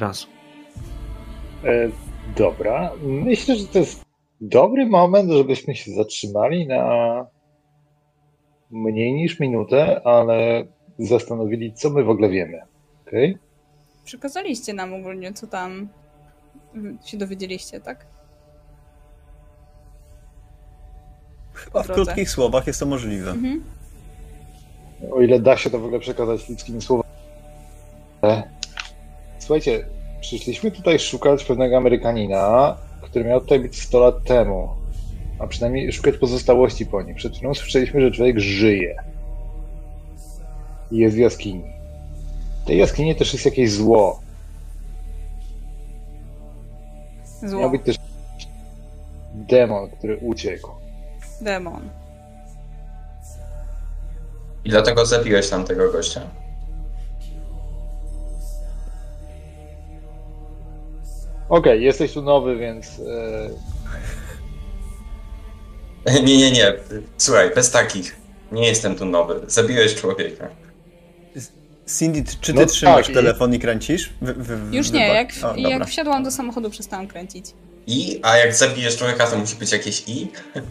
raz. E, dobra. Myślę, że to jest dobry moment, żebyśmy się zatrzymali na mniej niż minutę, ale zastanowili, co my w ogóle wiemy. Okay? Przekazaliście nam ogólnie, co tam się dowiedzieliście, tak? Chyba w krótkich słowach jest to możliwe. Mhm. O ile da się to w ogóle przekazać ludzkimi słowami. Słuchajcie, przyszliśmy tutaj szukać pewnego Amerykanina, który miał tutaj być 100 lat temu. A przynajmniej szukać pozostałości po nim. Przed chwilą słyszeliśmy, że człowiek żyje. I jest w jaskini. W tej jaskini też jest jakieś zło. Zło. Miał być też demon, który uciekł. Demon. I dlatego zabiłeś tamtego gościa. Okej, okay, jesteś tu nowy, więc. E... Nie, nie, nie. Słuchaj, bez takich. Nie jestem tu nowy. Zabiłeś człowieka. Cindy, czy ty no trzymasz tak, telefon i, i kręcisz? W, w, Już nie, jak, o, jak wsiadłam do samochodu, przestałam kręcić. I? A jak zabijesz człowieka, to musi być jakieś i?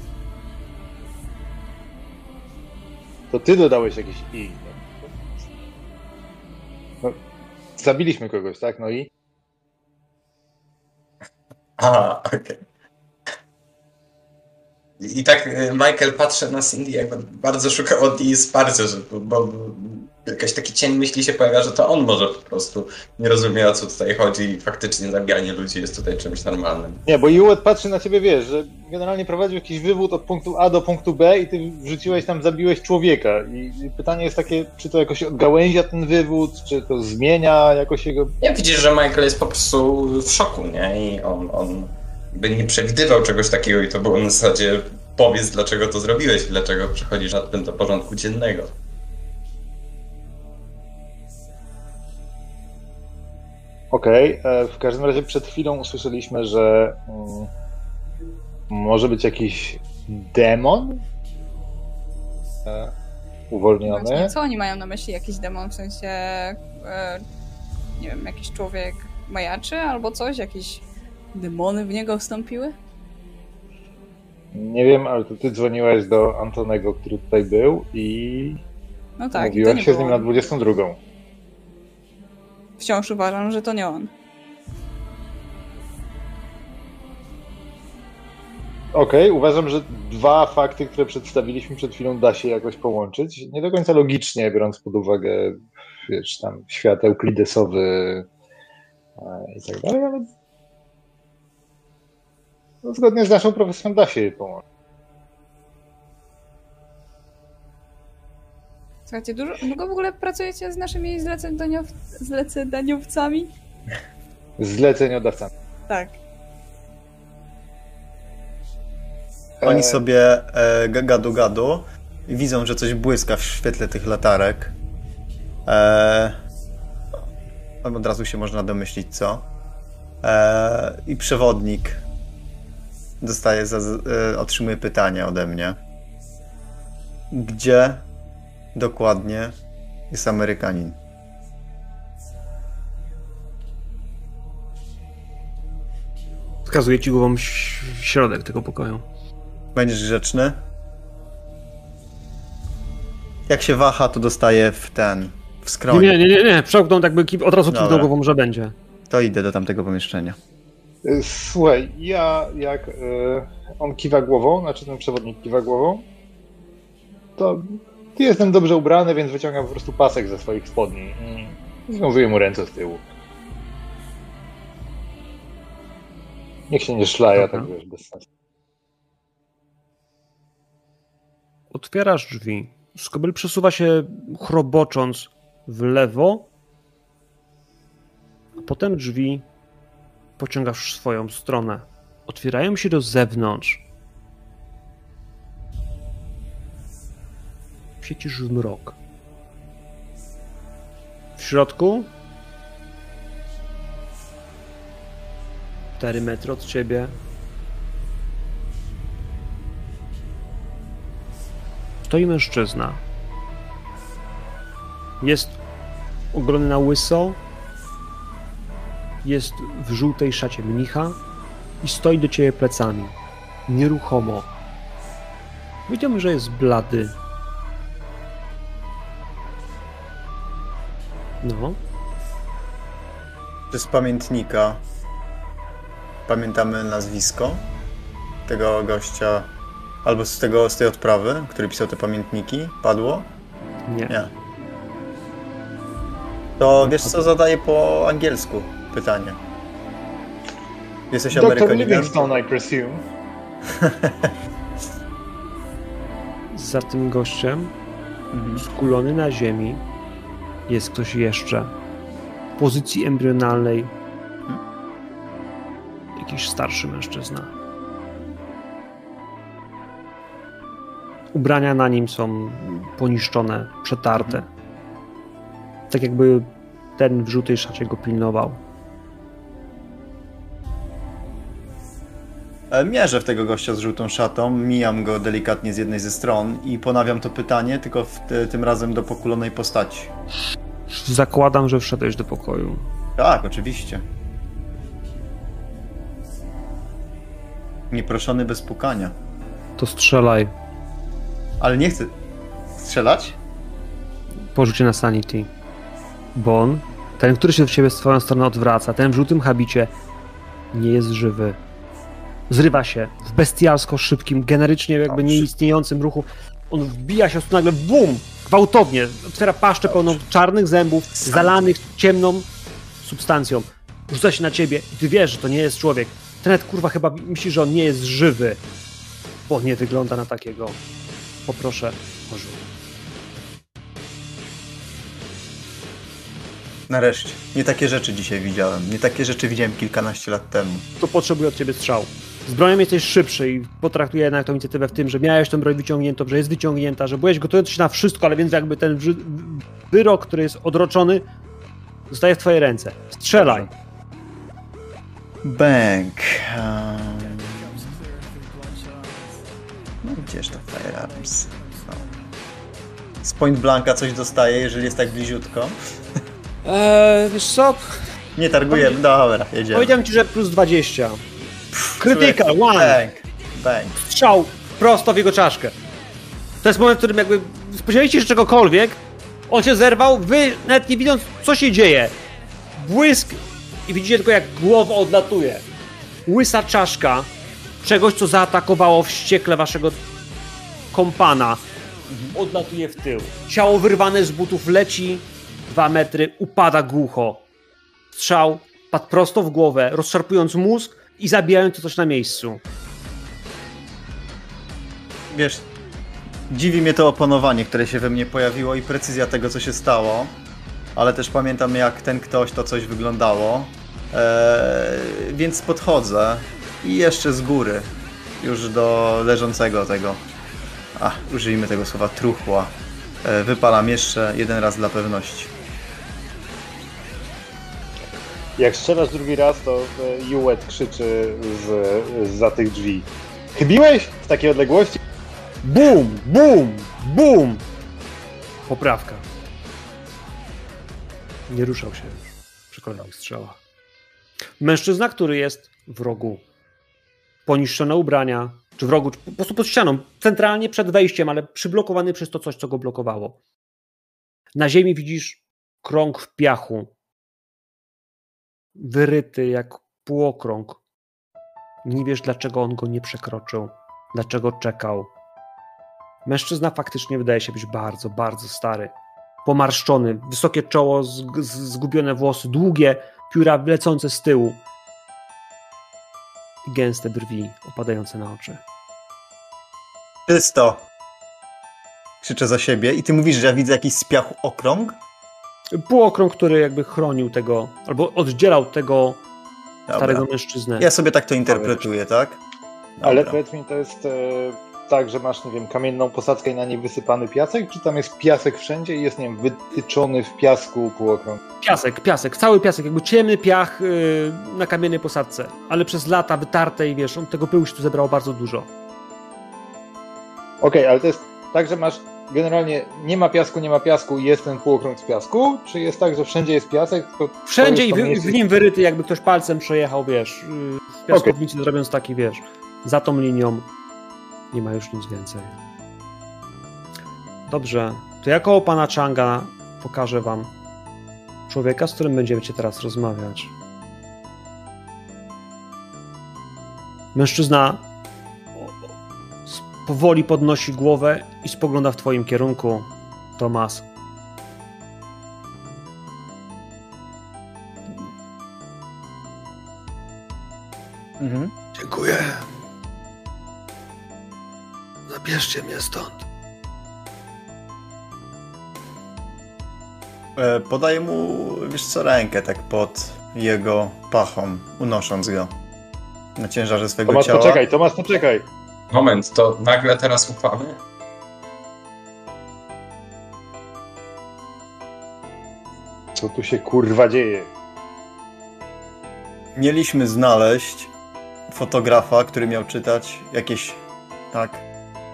To ty dodałeś jakieś i. No, zabiliśmy kogoś, tak? No i? A, okej. Okay. I tak y, Michael patrzy na Cindy, jakby bardzo szukał od niej wsparcia, że, bo jakaś taki cień myśli się pojawia, że to on może po prostu nie rozumie o co tutaj chodzi i faktycznie zabijanie ludzi jest tutaj czymś normalnym. Nie, bo Juet patrzy na ciebie, wiesz, że generalnie prowadził jakiś wywód od punktu A do punktu B i ty wrzuciłeś tam, zabiłeś człowieka i pytanie jest takie, czy to jakoś odgałęzia ten wywód, czy to zmienia jakoś jego... Ja widzisz, że Michael jest po prostu w szoku, nie? I on, on by nie przewidywał czegoś takiego i to było na zasadzie powiedz, dlaczego to zrobiłeś, dlaczego przechodzisz nad tym do porządku dziennego. Okej, okay. E, w każdym razie przed chwilą usłyszeliśmy, że um, może być jakiś demon e, uwolniony. Właśnie, co oni mają na myśli? Jakiś demon, w sensie e, nie wiem, jakiś człowiek majaczy albo coś? Jakieś demony w niego wstąpiły? Nie wiem, ale to ty dzwoniłeś do Antonego, który tutaj był i no tak, mówiłem się z nim na 22 wciąż uważam, że to nie on. Okej, okay, uważam, że dwa fakty, które przedstawiliśmy przed chwilą, da się jakoś połączyć. Nie do końca logicznie, biorąc pod uwagę, wiesz, tam świat euklidesowy e, i tak dalej, ale no, zgodnie z naszą profesją da się je połączyć. Słuchajcie, dużo, długo w ogóle pracujecie z naszymi zleceniow, zleceniowcami? Zleceniodawcami. Tak. Oni sobie e, gadu gadu i widzą, że coś błyska w świetle tych latarek. E, od razu się można domyślić co. E, I przewodnik dostaje, za, e, otrzymuje pytanie ode mnie. Gdzie Dokładnie. Jest Amerykanin. Wskazuję ci głową środek tego pokoju. Będziesz grzeczny? Jak się waha, to dostaje w ten, w skroń. Nie, nie, nie, nie. Przełknął jakby od razu kiwnął głową, że będzie. To idę do tamtego pomieszczenia. Y, słuchaj, ja jak y, on kiwa głową, znaczy ten przewodnik kiwa głową, to Jestem dobrze ubrany, więc wyciągam po prostu pasek ze swoich spodni i związuję mu ręce z tyłu. Niech się nie szlaja, tak wiesz, bez sensu. Otwierasz drzwi. Skobel przesuwa się chrobocząc w lewo, a potem drzwi pociągasz w swoją stronę. Otwierają się do zewnątrz. Świecisz w mrok. W środku 4 metry od ciebie stoi mężczyzna. Jest ogolony na łyso. jest w żółtej szacie mnicha i stoi do ciebie plecami. Nieruchomo. Powiedziałbym, że jest blady. No. Czy z pamiętnika pamiętamy nazwisko tego gościa, albo z, tego, z tej odprawy, który pisał te pamiętniki? Padło? Nie. Nie. To wiesz co, zadaję po angielsku pytanie. Jesteś Dr. Amerykaninem? Livingstone, I presume. Za tym gościem, Mhm. skulony na ziemi, jest ktoś jeszcze. W pozycji embrionalnej. Jakiś starszy mężczyzna. Ubrania na nim są poniszczone, przetarte. Tak jakby ten w żółtej szacie go pilnował. Mierzę w tego gościa z żółtą szatą, mijam go delikatnie z jednej ze stron i ponawiam to pytanie, tylko w, te- tym razem do pokulonej postaci. Zakładam, że wszedłeś do pokoju. Tak, oczywiście. Nieproszony bez pukania. To strzelaj. Ale nie chcę strzelać? Porzucie na sanity. Bon, ten, który się w ciebie w swoją stronę odwraca, ten w żółtym habicie, nie jest żywy. Zrywa się w bestialsko szybkim, generycznie jakby nieistniejącym ruchu. On wbija się, nagle bum! Gwałtownie. Otwiera paszczę pełną czarnych zębów, zalanych ciemną substancją. Rzuca się na ciebie i ty wiesz, że to nie jest człowiek. Tenet kurwa chyba myśli, że on nie jest żywy. Bo nie wygląda na takiego. Poproszę o rzut. Nareszcie. Nie takie rzeczy dzisiaj widziałem. Nie takie rzeczy widziałem kilkanaście lat temu. to potrzebuje od ciebie strzał. Z bronią jesteś szybszy i potraktuję jednak tą inicjatywę w tym, że miałeś tę broń wyciągniętą, że jest wyciągnięta, że byłeś gotowy się na wszystko, ale więc jakby ten wy- wyrok, który jest odroczony, zostaje w twojej ręce. Strzelaj. Bank. Um... No gdzież to Firearms? No. Z Point Blanka coś dostaje, jeżeli jest tak bliziutko. Eee, wiesz co? Nie targujemy, dobra, jedziemy. Powiedziałem ci, że plus 20. Krytyka, one. Bank. Strzał prosto w jego czaszkę. To jest moment, w którym jakby spodziewaliście się czegokolwiek, on się zerwał, wy nawet nie widząc, co się dzieje. Błysk i widzicie tylko, jak głowa odlatuje. Łysa czaszka czegoś, co zaatakowało wściekle waszego kompana, odlatuje w tył. Ciało wyrwane z butów leci dwa metry, upada głucho. Strzał padł prosto w głowę, rozszarpując mózg i zabijając to coś na miejscu. Wiesz, dziwi mnie to oponowanie, które się we mnie pojawiło i precyzja tego, co się stało. Ale też pamiętam, jak ten ktoś to coś wyglądało. Eee, więc podchodzę i jeszcze z góry, już do leżącego tego. A, użyjmy tego słowa truchła. E, wypalam jeszcze jeden raz dla pewności. Jak strzelasz drugi raz, to Juet krzyczy z, za tych drzwi. Chybiłeś w takiej odległości? Bum, bum, bum! Poprawka. Nie ruszał się już przy kolejnych strzałach. Mężczyzna, który jest w rogu. Poniszczone ubrania, czy w rogu, czy po prostu pod ścianą, centralnie przed wejściem, ale przyblokowany przez to coś, co go blokowało. Na ziemi widzisz krąg w piachu. Wyryty jak półokrąg. Nie wiesz, dlaczego on go nie przekroczył, dlaczego czekał. Mężczyzna faktycznie wydaje się być bardzo, bardzo stary. Pomarszczony, wysokie czoło, zgubione włosy, długie pióra lecące z tyłu. I gęste brwi opadające na oczy. Czysto! Krzyczę za siebie i ty mówisz, że ja widzę jakiś z piachu okrąg? Półokrąg, który jakby chronił tego, albo oddzielał tego Dobra. starego mężczyznę. Ja sobie tak to interpretuję, tak? Ale Dobra. powiedz mi, to jest e, tak, że masz, nie wiem, kamienną posadzkę i na niej wysypany piasek, czy tam jest piasek wszędzie i jest, nie wiem, wytyczony w piasku półokrąg? Piasek, piasek, cały piasek, jakby ciemny piach yy, na kamiennej posadce, ale przez lata wytarte i wiesz, on tego pyłu się tu zebrało bardzo dużo. Okej, ale to jest tak, że masz generalnie nie ma piasku, nie ma piasku i jest ten półokrąg z piasku? Czy jest tak, że wszędzie jest piasek? Tylko Wszędzie to i to w, w nim wyryty, jakby ktoś palcem przejechał, wiesz, yy, w piaskownicy zrobiąc taki, wiesz, za tą linią nie ma już nic więcej. Dobrze, to ja koło pana Changa pokażę wam człowieka, z którym będziemy teraz rozmawiać. Mężczyzna powoli podnosi głowę i spogląda w twoim kierunku, Tomas. Mhm. Dziękuję. Zabierzcie mnie stąd. E, Podaję mu, wiesz co, rękę tak pod jego pachą, unosząc go na ciężarze swego Tomasz, ciała. poczekaj, Tomasz, poczekaj. Moment, to nagle teraz ufamy? Co tu się kurwa dzieje? Mieliśmy znaleźć fotografa, który miał czytać jakieś, tak,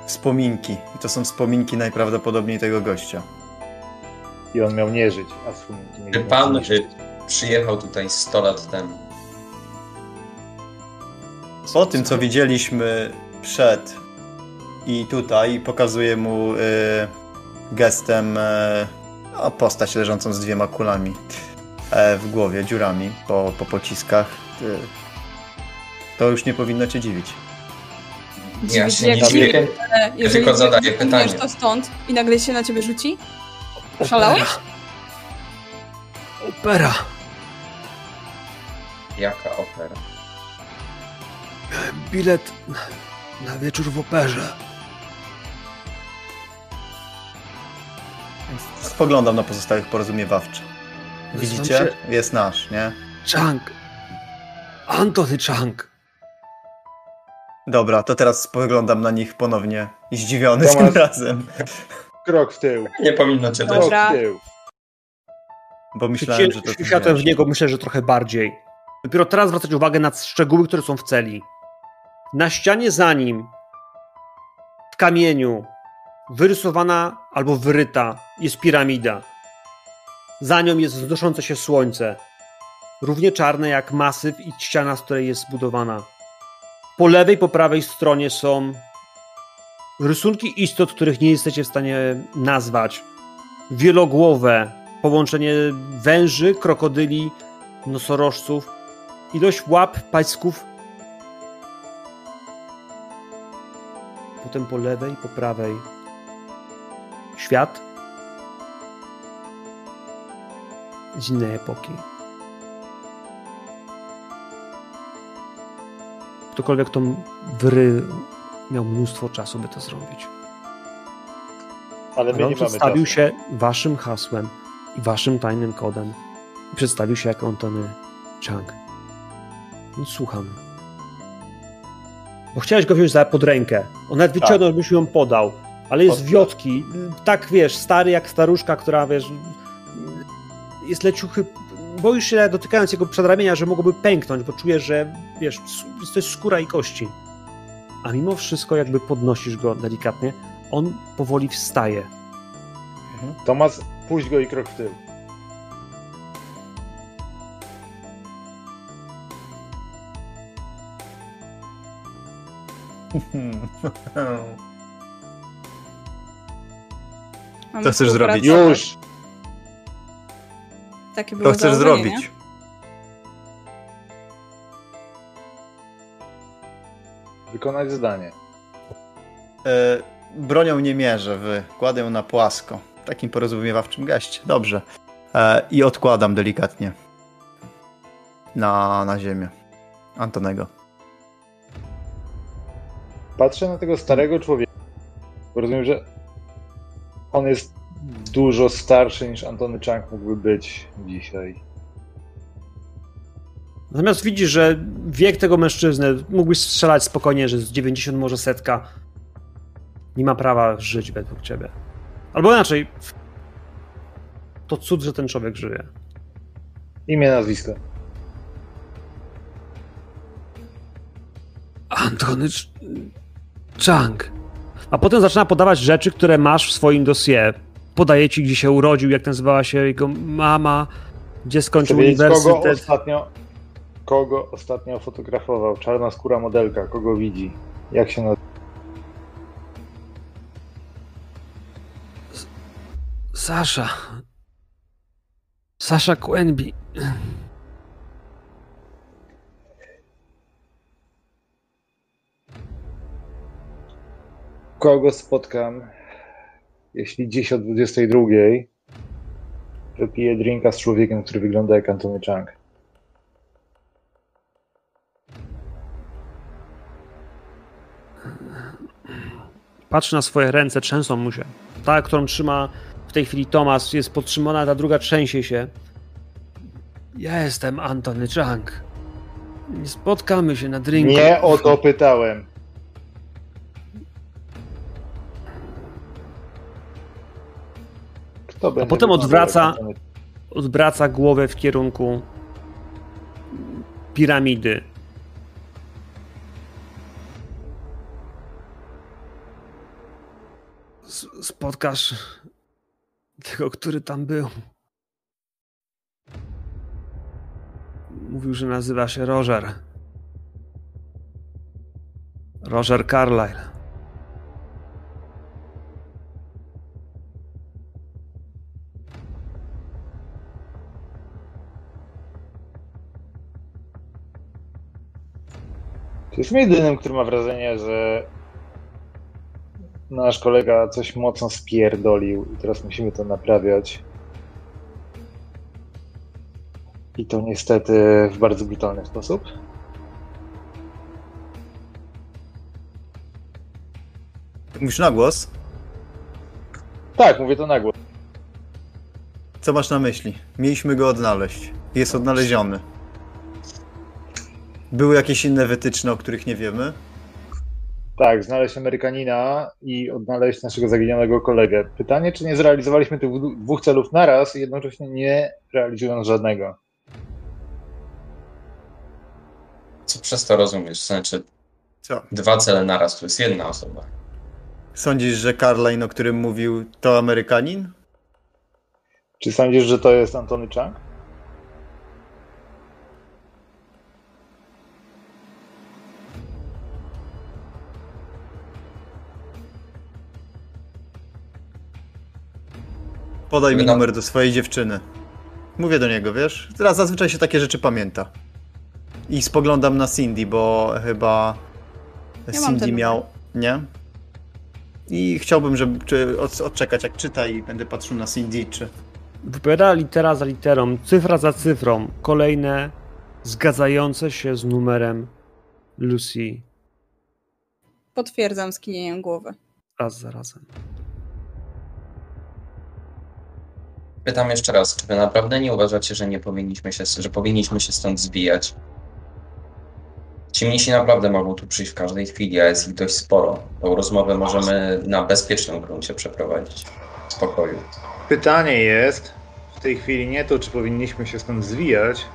wspominki. I to są wspominki najprawdopodobniej tego gościa. I on miał nie żyć, a swój nie Czy pan zniszczyć. y, przyjechał tutaj 100 lat temu? Po tym, co widzieliśmy przed i tutaj, pokazuję mu y, gestem y, no, postać leżącą z dwiema kulami e, w głowie, dziurami po, po pociskach. Y, to już nie powinno cię dziwić. Ja Dziwić, się nie dziwię. tylko zadaję pytanie. to stąd i nagle się na ciebie rzuci? Szalałeś? Opera. Jaka opera? Bilet na wieczór w operze. Spoglądam na pozostałych porozumiewawczo. Widzicie? Nazywam Jest nasz, nie? się Chang. Anthony Chang. Dobra, to teraz spoglądam na nich ponownie zdziwiony Tomasz. tym razem, Krok w tył. Nie powinno cię. Krok w tył. bo myślałem, że to... Światłem w niego myślę, że trochę bardziej. Dopiero teraz zwracać uwagę na szczegóły, które są w celi. Na ścianie za nim, w kamieniu, wyrysowana albo wyryta jest piramida. Za nią jest wznoszące się słońce. Równie czarne jak masyw i ściana, z której jest zbudowana. Po lewej, po prawej stronie są rysunki istot, których nie jesteście w stanie nazwać. Wielogłowe, połączenie węży, krokodyli, nosorożców, ilość łap, paćków. Potem po lewej, po prawej świat z innej epoki. Ktokolwiek to wry miał mnóstwo czasu, by to zrobić. Ale my on przedstawił się waszym hasłem i waszym tajnym kodem. I przedstawił się jako Antony Chang. Więc słucham. Bo chciałeś go wziąć za pod rękę. On nawet Tak. wyciągnął, żebyś ją podał. Ale jest wiotki. Tak, wiesz, stary jak staruszka, która, wiesz, jest leciuchy. Boisz się, dotykając jego przedramienia, że mogłoby pęknąć, bo czujesz, że, wiesz, to jest skóra i kości. A mimo wszystko, jakby podnosisz go delikatnie, on powoli wstaje. Tomasz, puść go i krok w tył. Mamy Co chcesz zrobić? Już! Takie było To chcesz założenie, zrobić. Wykonać zadanie. E, bronią nie mierzę, wykładę ją na płasko. W takim porozumiewawczym geście. Dobrze. E, I odkładam delikatnie. Na, na ziemię. Antonego. Patrzę na tego starego człowieka. Rozumiem, że on jest dużo starszy niż Antony Chang mógłby być dzisiaj. Natomiast widzisz, że wiek tego mężczyzny mógłbyś strzelać spokojnie, że z 90 może setka nie ma prawa żyć według ciebie. Albo inaczej, to cud, że ten człowiek żyje. Imię, nazwisko. Antony Chang. A potem zaczyna podawać rzeczy, które masz w swoim dossier. Podaje ci, gdzie się urodził, jak nazywała się jego mama, gdzie skończył wiedzieć, kogo uniwersytet. ostatnio, kogo ostatnio fotografował. Czarna skóra modelka, kogo widzi. Jak się nazywa? Sasza. Sasza Quenby. Kogo spotkam, jeśli dziś o 22 wypiję drinka z człowiekiem, który wygląda jak Antony Chang. Patrzy na swoje ręce, trzęsą mu się. Ta, którą trzyma w tej chwili Tomas, jest podtrzymana, ta druga trzęsie się. Ja jestem Antony Chang. Nie spotkamy się na drinku. Nie o to pytałem. Kto będzie potem odwraca- Odwraca głowę w kierunku piramidy. Spotkasz tego, który tam był. Mówił, że nazywa się Roger. Roger Carlyle. Jestem jedynym, który ma wrażenie, że nasz kolega coś mocno spierdolił i teraz musimy to naprawiać. I to niestety w bardzo brutalny sposób. Mówisz na głos? Tak, mówię to na głos. Co masz na myśli? Mieliśmy go odnaleźć. Jest odnaleziony. Były jakieś inne wytyczne, o których nie wiemy? Tak, znaleźć Amerykanina i odnaleźć naszego zaginionego kolegę. Pytanie, czy nie zrealizowaliśmy tych dwóch celów naraz i jednocześnie nie realizując żadnego. Co przez to rozumiesz? Znaczy, Co? dwa cele naraz, to jest jedna osoba. Sądzisz, że Carline, o którym mówił, to Amerykanin? Czy sądzisz, że to jest Antony Chang? Podaj mi numer do swojej dziewczyny. Mówię do niego, wiesz? Teraz zazwyczaj się takie rzeczy pamięta. I spoglądam na Cindy, bo chyba Ja Cindy miał. Nie? I chciałbym, żeby czy, od, odczekać, jak czyta, i będę patrzył na Cindy, czy. Wypowiada litera za literą, cyfra za cyfrą, kolejne zgadzające się z numerem Lucy Potwierdzam skinieniem głowy. raz za razem. Pytam jeszcze raz, czy wy naprawdę nie uważacie, że nie powinniśmy się, że powinniśmy się stąd zbijać? Ci mnisi naprawdę mogą tu przyjść w każdej chwili, a jest ich dość sporo. Tą rozmowę możemy na bezpiecznym gruncie przeprowadzić. W spokoju. Pytanie jest w tej chwili nie to, czy powinniśmy się stąd zwijać,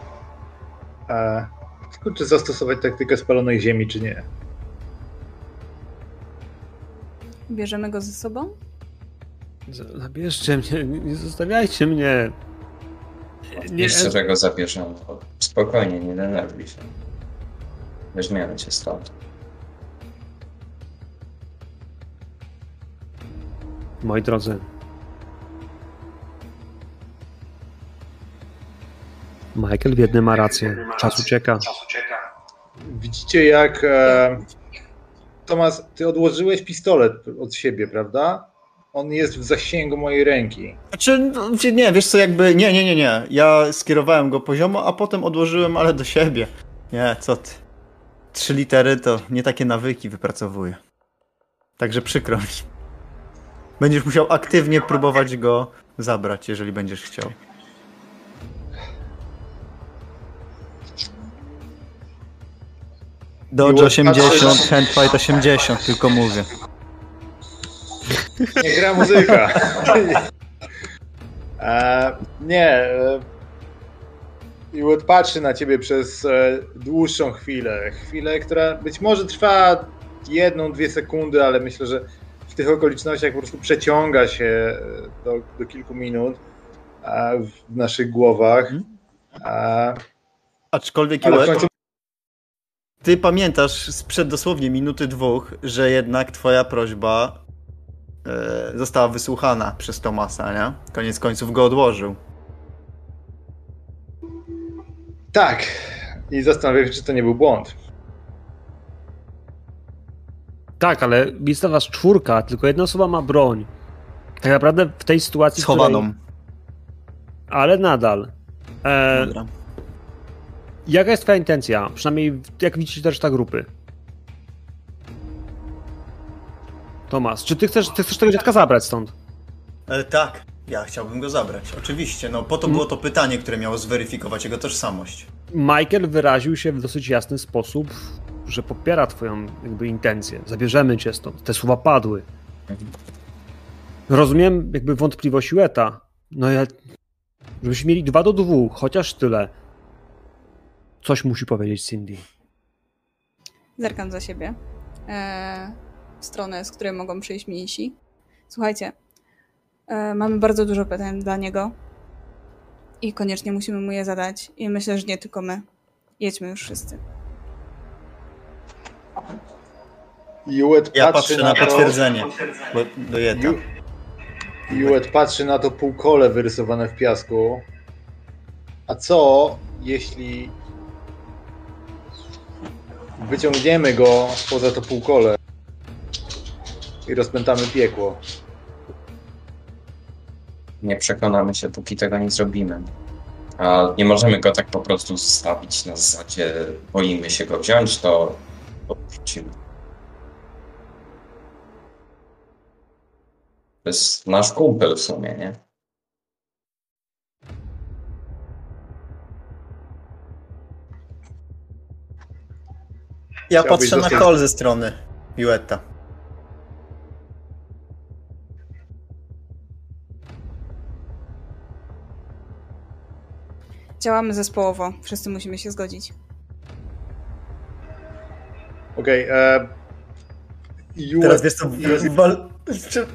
a tylko czy zastosować taktykę spalonej ziemi, czy nie. Bierzemy go ze sobą? Zabierzcie mnie, nie zostawiajcie mnie. Nie, Jeszcze, że go zabierzemy. Spokojnie, nie denerwuj się. Weźmiemy cię stąd. moi drodzy. Michael w jednym ma rację. Czas ucieka. Widzicie, jak. E, Tomas, ty odłożyłeś pistolet od siebie, prawda? On jest w zasięgu mojej ręki. Znaczy, no, nie, wiesz co, jakby. Nie, nie, nie, nie. Ja skierowałem go poziomo, a potem odłożyłem, ale do siebie. Nie, co ty. Trzy litery to nie takie nawyki wypracowuję. Także przykro mi. Będziesz musiał aktywnie próbować go zabrać, jeżeli będziesz chciał. Dodge 80, Handfight 80, tylko mówię. Nie gra muzyka. e, nie. E, Iwot patrzy na ciebie przez e, dłuższą chwilę. Chwilę, która być może trwa jedną, dwie sekundy, ale myślę, że w tych okolicznościach po prostu przeciąga się do, do kilku minut e, w naszych głowach. E, Aczkolwiek ale w Iłek, końcu ty pamiętasz sprzed dosłownie minuty dwóch, że jednak twoja prośba e, została wysłuchana przez Tomasa, nie? Koniec końców go odłożył. tak. I zastanawiam się, czy to nie był błąd. Tak, ale jest was czwórka, tylko jedna osoba ma broń. Tak naprawdę w tej sytuacji. Schowaną. Której... Ale nadal. E, Dobra. jaka jest twoja intencja? Przynajmniej jak widzicie też ta grupy. Tomasz, czy ty chcesz, ty chcesz tego dziadka zabrać stąd? E, tak, ja chciałbym go zabrać. Oczywiście, no po to było to pytanie, które miało zweryfikować jego tożsamość. Michael wyraził się w dosyć jasny sposób, że popiera twoją jakby intencję. Zabierzemy cię stąd. Te słowa padły. Rozumiem jakby wątpliwość Ueta. No ja... Żebyśmy mieli dwa do dwóch, chociaż tyle. Coś musi powiedzieć Cindy. Zerkam za siebie. E, w stronę, z której mogą przyjść mniejsi. Słuchajcie, e, mamy bardzo dużo pytań dla niego i koniecznie musimy mu je zadać. I myślę, że nie tylko my. Jedźmy już wszyscy. Juet Ja patrzy, patrzę na to, potwierdzenie, bo. Ju- Juet patrzy na to półkole wyrysowane w piasku. A co, jeśli wyciągniemy go poza to półkole i rozpętamy piekło? Nie przekonamy się, póki tego nie zrobimy. A nie możemy go tak po prostu zostawić na zasadzie boimy się go wziąć, to odwrócimy. To jest nasz kumpel w sumie, nie? Ja Chciałbyś patrzę na zostać- kol ze strony Jueta. Działamy zespołowo. Wszyscy musimy się zgodzić. Okej, e, Juet, Teraz wiesz co, wal... czy-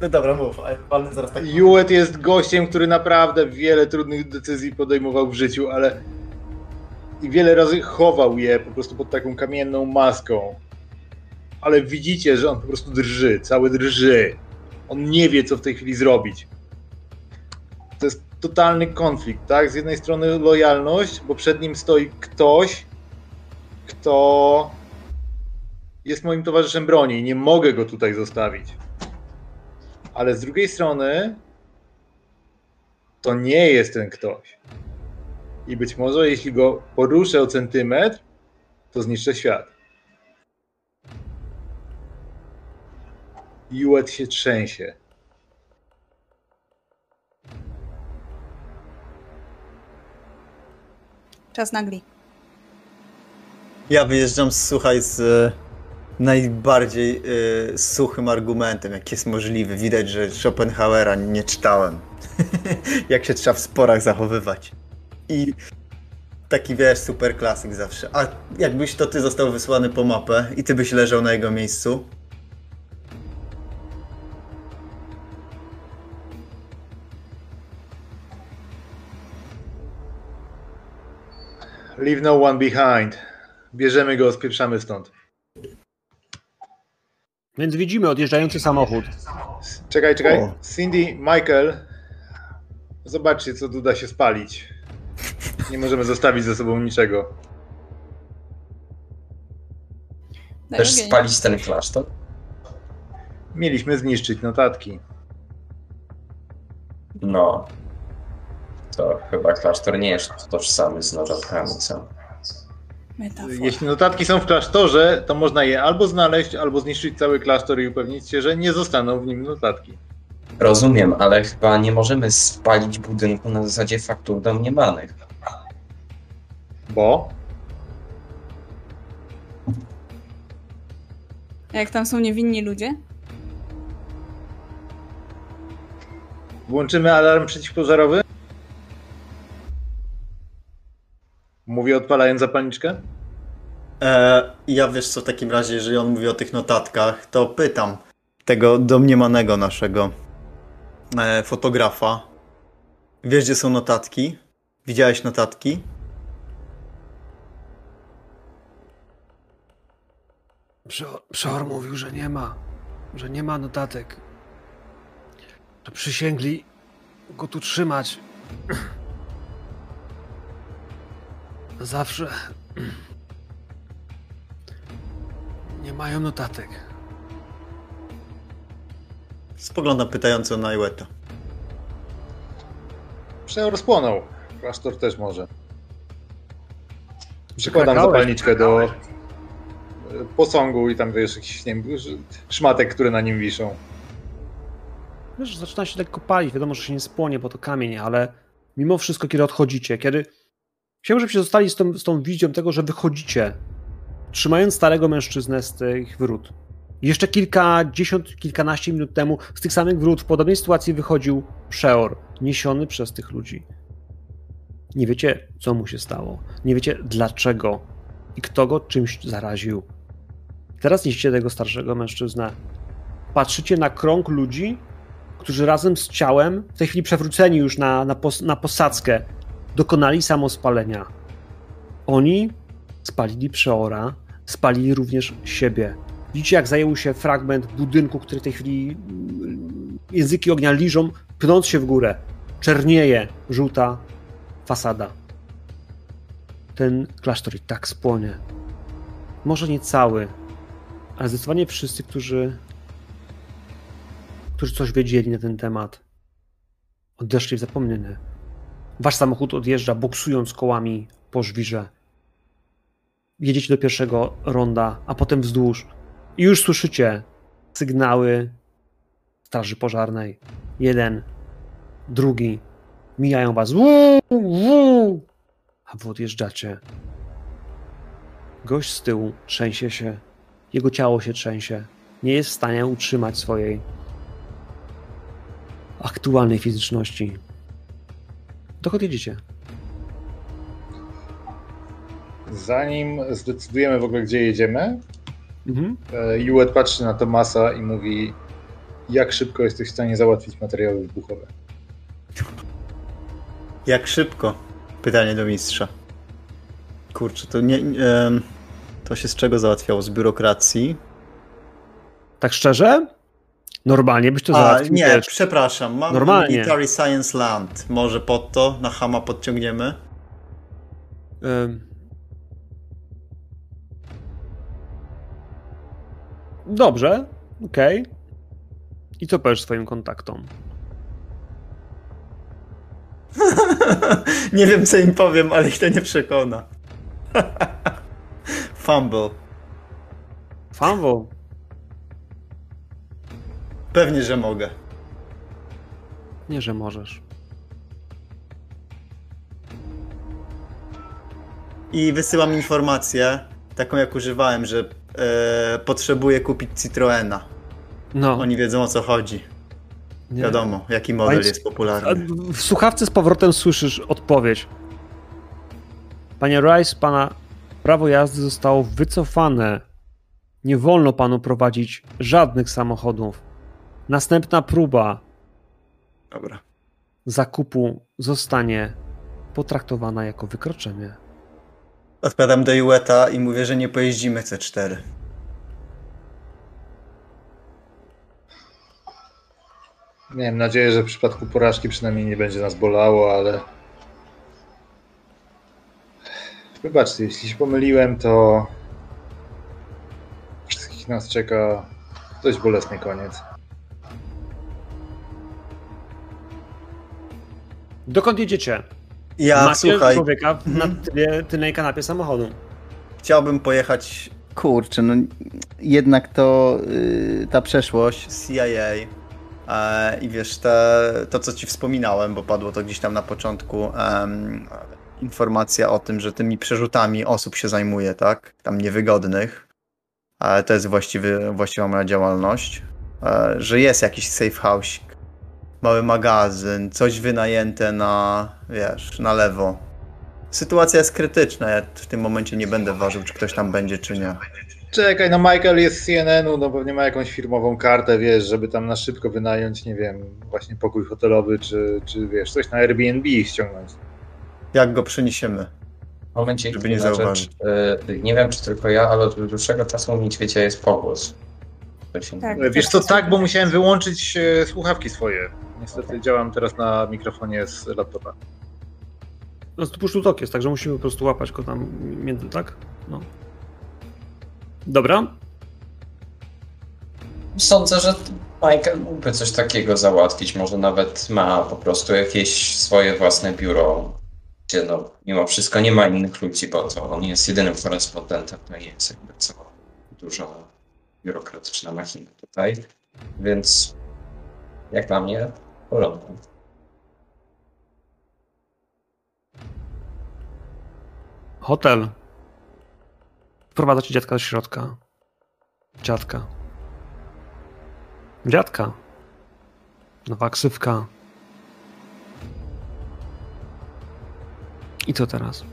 No dobra, mów, walnę zaraz tak. Juet jest gościem, który naprawdę wiele trudnych decyzji podejmował w życiu, ale i wiele razy chował je po prostu pod taką kamienną maską. Ale widzicie, że on po prostu drży, cały drży. On nie wie, co w tej chwili zrobić. To jest totalny konflikt, tak? Z jednej strony lojalność, bo przed nim stoi ktoś, kto jest moim towarzyszem broni i nie mogę go tutaj zostawić. Ale z drugiej strony to nie jest ten ktoś. I być może jeśli go poruszę o centymetr, to zniszczę świat. Juet się trzęsie. Czas nagli. Ja wyjeżdżam, słuchaj, z e, najbardziej e, suchym argumentem, jaki jest możliwy. Widać, że Schopenhauera nie czytałem. Jak się trzeba w sporach zachowywać. I taki, wiesz, super klasyk zawsze. A jakbyś to ty został wysłany po mapę i ty byś leżał na jego miejscu, Leave no one behind. Bierzemy go, spieprzamy stąd. Więc widzimy odjeżdżający samochód. Czekaj, czekaj. O. Cindy, Michael. Zobaczcie, co tu da się spalić. Nie możemy zostawić ze sobą niczego. Też spalić ten klasztor? Mieliśmy zniszczyć notatki. No. To chyba klasztor nie jest tożsamy z notatkami, co? Metafora. Jeśli notatki są w klasztorze, to można je albo znaleźć, albo zniszczyć cały klasztor i upewnić się, że nie zostaną w nim notatki. Rozumiem, ale chyba nie możemy spalić budynku na zasadzie faktur domniemanych. Bo A jak tam są niewinni ludzie? włączymy alarm przeciwpożarowy? Mówię odpalając zapalniczkę? E, ja wiesz co, w takim razie, jeżeli on mówi o tych notatkach, to pytam, tego domniemanego naszego e, fotografa. Wiesz, gdzie są notatki? Widziałeś notatki? Przeor, Przeor mówił, że nie ma, że nie ma notatek. Że przysięgli go tu trzymać. Zawsze. Nie mają notatek. Spoglądam pytająco na Iweta. Przeor spłonął. Klasztor też może. Przykładam zapalniczkę do posągu i tam wiesz, jakiś nie wiem, szmatek, które na nim wiszą. Wiesz, zaczyna się lekko palić. Wiadomo, że się nie spłonie, bo to kamień, ale mimo wszystko, kiedy odchodzicie, kiedy. Chciałbym, żebyście zostali z tą, z tą wizją tego, że wychodzicie, trzymając starego mężczyznę z tych wrót. Jeszcze kilkadziesiąt, kilkanaście minut temu z tych samych wrót w podobnej sytuacji wychodził Przeor, niesiony przez tych ludzi. Nie wiecie, co mu się stało. Nie wiecie, dlaczego i kto go czymś zaraził. Teraz niesiecie tego starszego mężczyznę. Patrzycie na krąg ludzi, którzy razem z ciałem, w tej chwili przewróceni już na, na, pos, na posadzkę, dokonali samospalenia. Oni spalili przeora, spalili również siebie. Widzicie, jak zajął się fragment budynku, który w tej chwili mm, języki ognia liżą, pnąc się w górę. Czernieje żółta fasada. Ten klasztor i tak spłonie. Może nie cały, ale zdecydowanie wszyscy, którzy którzy coś wiedzieli na ten temat, odeszli w zapomnienie. Wasz samochód odjeżdża, boksując kołami po żwirze. Jedziecie do pierwszego ronda, a potem wzdłuż. I już słyszycie sygnały straży pożarnej. Jeden, drugi. Mijają was. A wy odjeżdżacie. Gość z tyłu trzęsie się. Jego ciało się trzęsie. Nie jest w stanie utrzymać swojej aktualnej fizyczności. Dokąd jedziecie? Zanim zdecydujemy w ogóle, gdzie jedziemy, Mhm. e, Juet patrzy na Tomasa i mówi jak szybko jesteś w stanie załatwić materiały wybuchowe. Jak szybko? Pytanie do mistrza. Kurczę, to nie. to się z czego załatwiało? Z biurokracji? Tak szczerze? Normalnie byś to załatwił. nie, przepraszam. Mam Normalnie. Military Science Land. Może pod to na Hama podciągniemy? Ym. Dobrze, okej. I co powiesz swoim kontaktom? nie wiem, co im powiem, ale ich to nie przekona. Fumble. Fanwo, Pewnie, że mogę. nie, że możesz. I wysyłam informację, taką jak używałem, że e, potrzebuję kupić Citroena. No, Oni wiedzą o co chodzi. nie. Wiadomo, jaki model Państw- jest popularny. W słuchawce z powrotem słyszysz odpowiedź. Panie Rice, pana prawo jazdy zostało wycofane. Nie wolno panu prowadzić żadnych samochodów. Następna próba Dobra. zakupu zostanie potraktowana jako wykroczenie. Odpowiadam do Iweta i mówię, że nie pojeździmy C4. Miałem nadzieję, że w przypadku porażki przynajmniej nie będzie nas bolało, ale. Wybaczcie, jeśli się pomyliłem, to. Wszystkich nas czeka dość bolesny koniec. Dokąd jedziecie? Ja, Macie słuchaj, człowieka na Mhm. tylnej, tylnej kanapie samochodu. chciałbym pojechać... Kurczę, no jednak to y, ta przeszłość CIA e, i wiesz, te, to co ci wspominałem, bo padło to gdzieś tam na początku, em, informacja o tym, że tymi przerzutami osób się zajmuje, tak? Tam niewygodnych. Ale to jest właściwy, właściwa moja działalność. E, że jest jakiś safe house, mały magazyn, coś wynajęte na, wiesz, na lewo. Sytuacja jest krytyczna. Ja w tym momencie nie będę ważył, czy ktoś tam będzie, czy nie. Czekaj, no Michael jest z CNN-u, no pewnie ma jakąś firmową kartę, wiesz, żeby tam na szybko wynająć, nie wiem, właśnie pokój hotelowy, czy, czy wiesz, coś na Airbnb ściągnąć. Jak go przeniesiemy? Momencie, Żeby nie zauważyć. rzecz. Nie wiem, czy tylko ja, ale od dłuższego czasu u niedźwiedzia jest pogłos. Tak. Wiesz co, tak, bo musiałem wyłączyć e, słuchawki swoje. Niestety działam teraz na mikrofonie z laptopa. No to push to jest, także musimy po prostu łapać go tam między, tak? No. Dobra. Sądzę, że Michael mógłby coś takiego załatwić. Może nawet ma po prostu jakieś swoje własne biuro, gdzie no, mimo wszystko nie ma innych ludzi, bo to on jest jedynym korespondentem, no i jest jakby co dużo biurokratyczna machina tutaj. Więc jak dla mnie, porządku. Hotel. Wprowadza ci dziadka do środka. Dziadka. Dziadka. Nowa ksywka. I co teraz?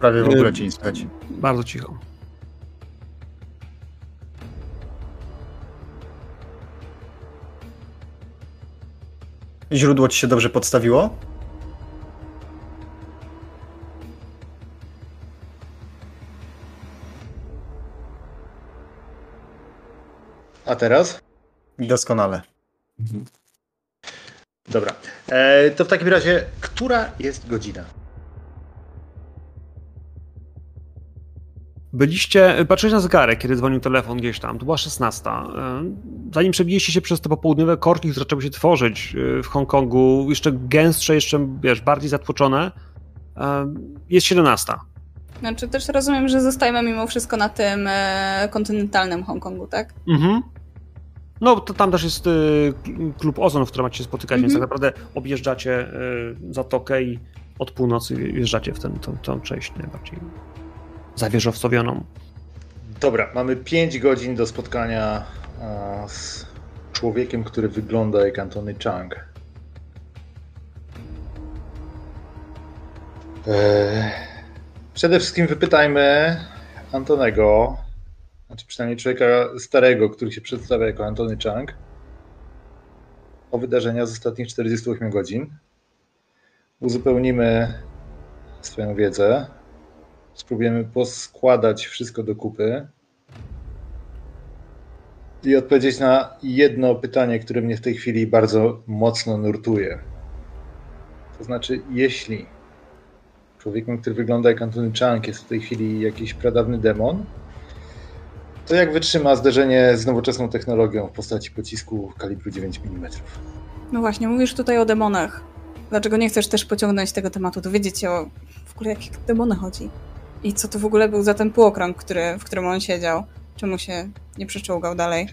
Prawie w Y- ogóle cię nie słychać. Bardzo cicho. Źródło ci się dobrze podstawiło? A teraz? Doskonale. Dobra. E, to w takim razie, która jest godzina? Byliście, patrzyliście na zegarek, kiedy dzwonił telefon gdzieś tam, to była 16. E, Zanim przebiliście się przez te popołudniowe korki, które zaczęły się tworzyć e, w Hongkongu, jeszcze gęstsze, jeszcze, wiesz, bardziej zatłoczone, e, jest 17. Znaczy też rozumiem, że zostajemy mimo wszystko na tym kontynentalnym Hongkongu, tak? Mhm. No, to tam też jest klub Ozon, w którym macie się spotykać, więc tak Mhm. naprawdę objeżdżacie zatokę i od północy wjeżdżacie w ten, tą, tą część najbardziej zawieżowcowioną. Dobra, mamy 5 godzin do spotkania a, z człowiekiem, który wygląda jak Antony Chang. Eee, przede wszystkim wypytajmy Antonego, znaczy przynajmniej człowieka starego, który się przedstawia jako Antony Chang, o wydarzenia z ostatnich 48 godzin. Uzupełnimy swoją wiedzę spróbujemy poskładać wszystko do kupy i odpowiedzieć na jedno pytanie, które mnie w tej chwili bardzo mocno nurtuje. To znaczy, jeśli człowiekiem, który wygląda jak Antony Chang, jest w tej chwili jakiś pradawny demon, to jak wytrzyma zderzenie z nowoczesną technologią w postaci pocisku kalibru 9 mm? No właśnie, mówisz tutaj o demonach. Dlaczego nie chcesz też pociągnąć tego tematu, dowiedzieć się o w ogóle jakich demony chodzi? I co to w ogóle był za ten półokrąg, który, w którym on siedział? Czemu się nie przeczołgał dalej?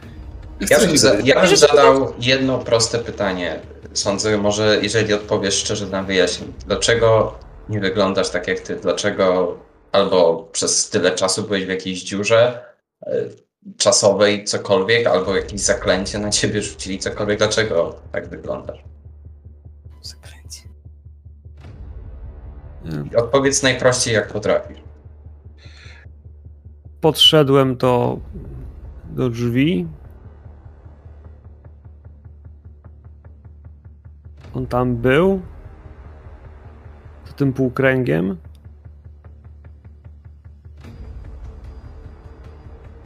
Ja bym, za, ja bym zadał jedno proste pytanie. Sądzę, może jeżeli odpowiesz szczerze, nam wyjaśnię. Dlaczego nie wyglądasz tak jak ty? Dlaczego albo przez tyle czasu byłeś w jakiejś dziurze e, czasowej, cokolwiek, albo jakieś zaklęcie na ciebie rzucili, cokolwiek. Dlaczego tak wyglądasz? Zakręcie. Y, Odpowiedz najprościej, jak potrafisz. Podszedłem do, do drzwi. On tam był. Za tym półkręgiem.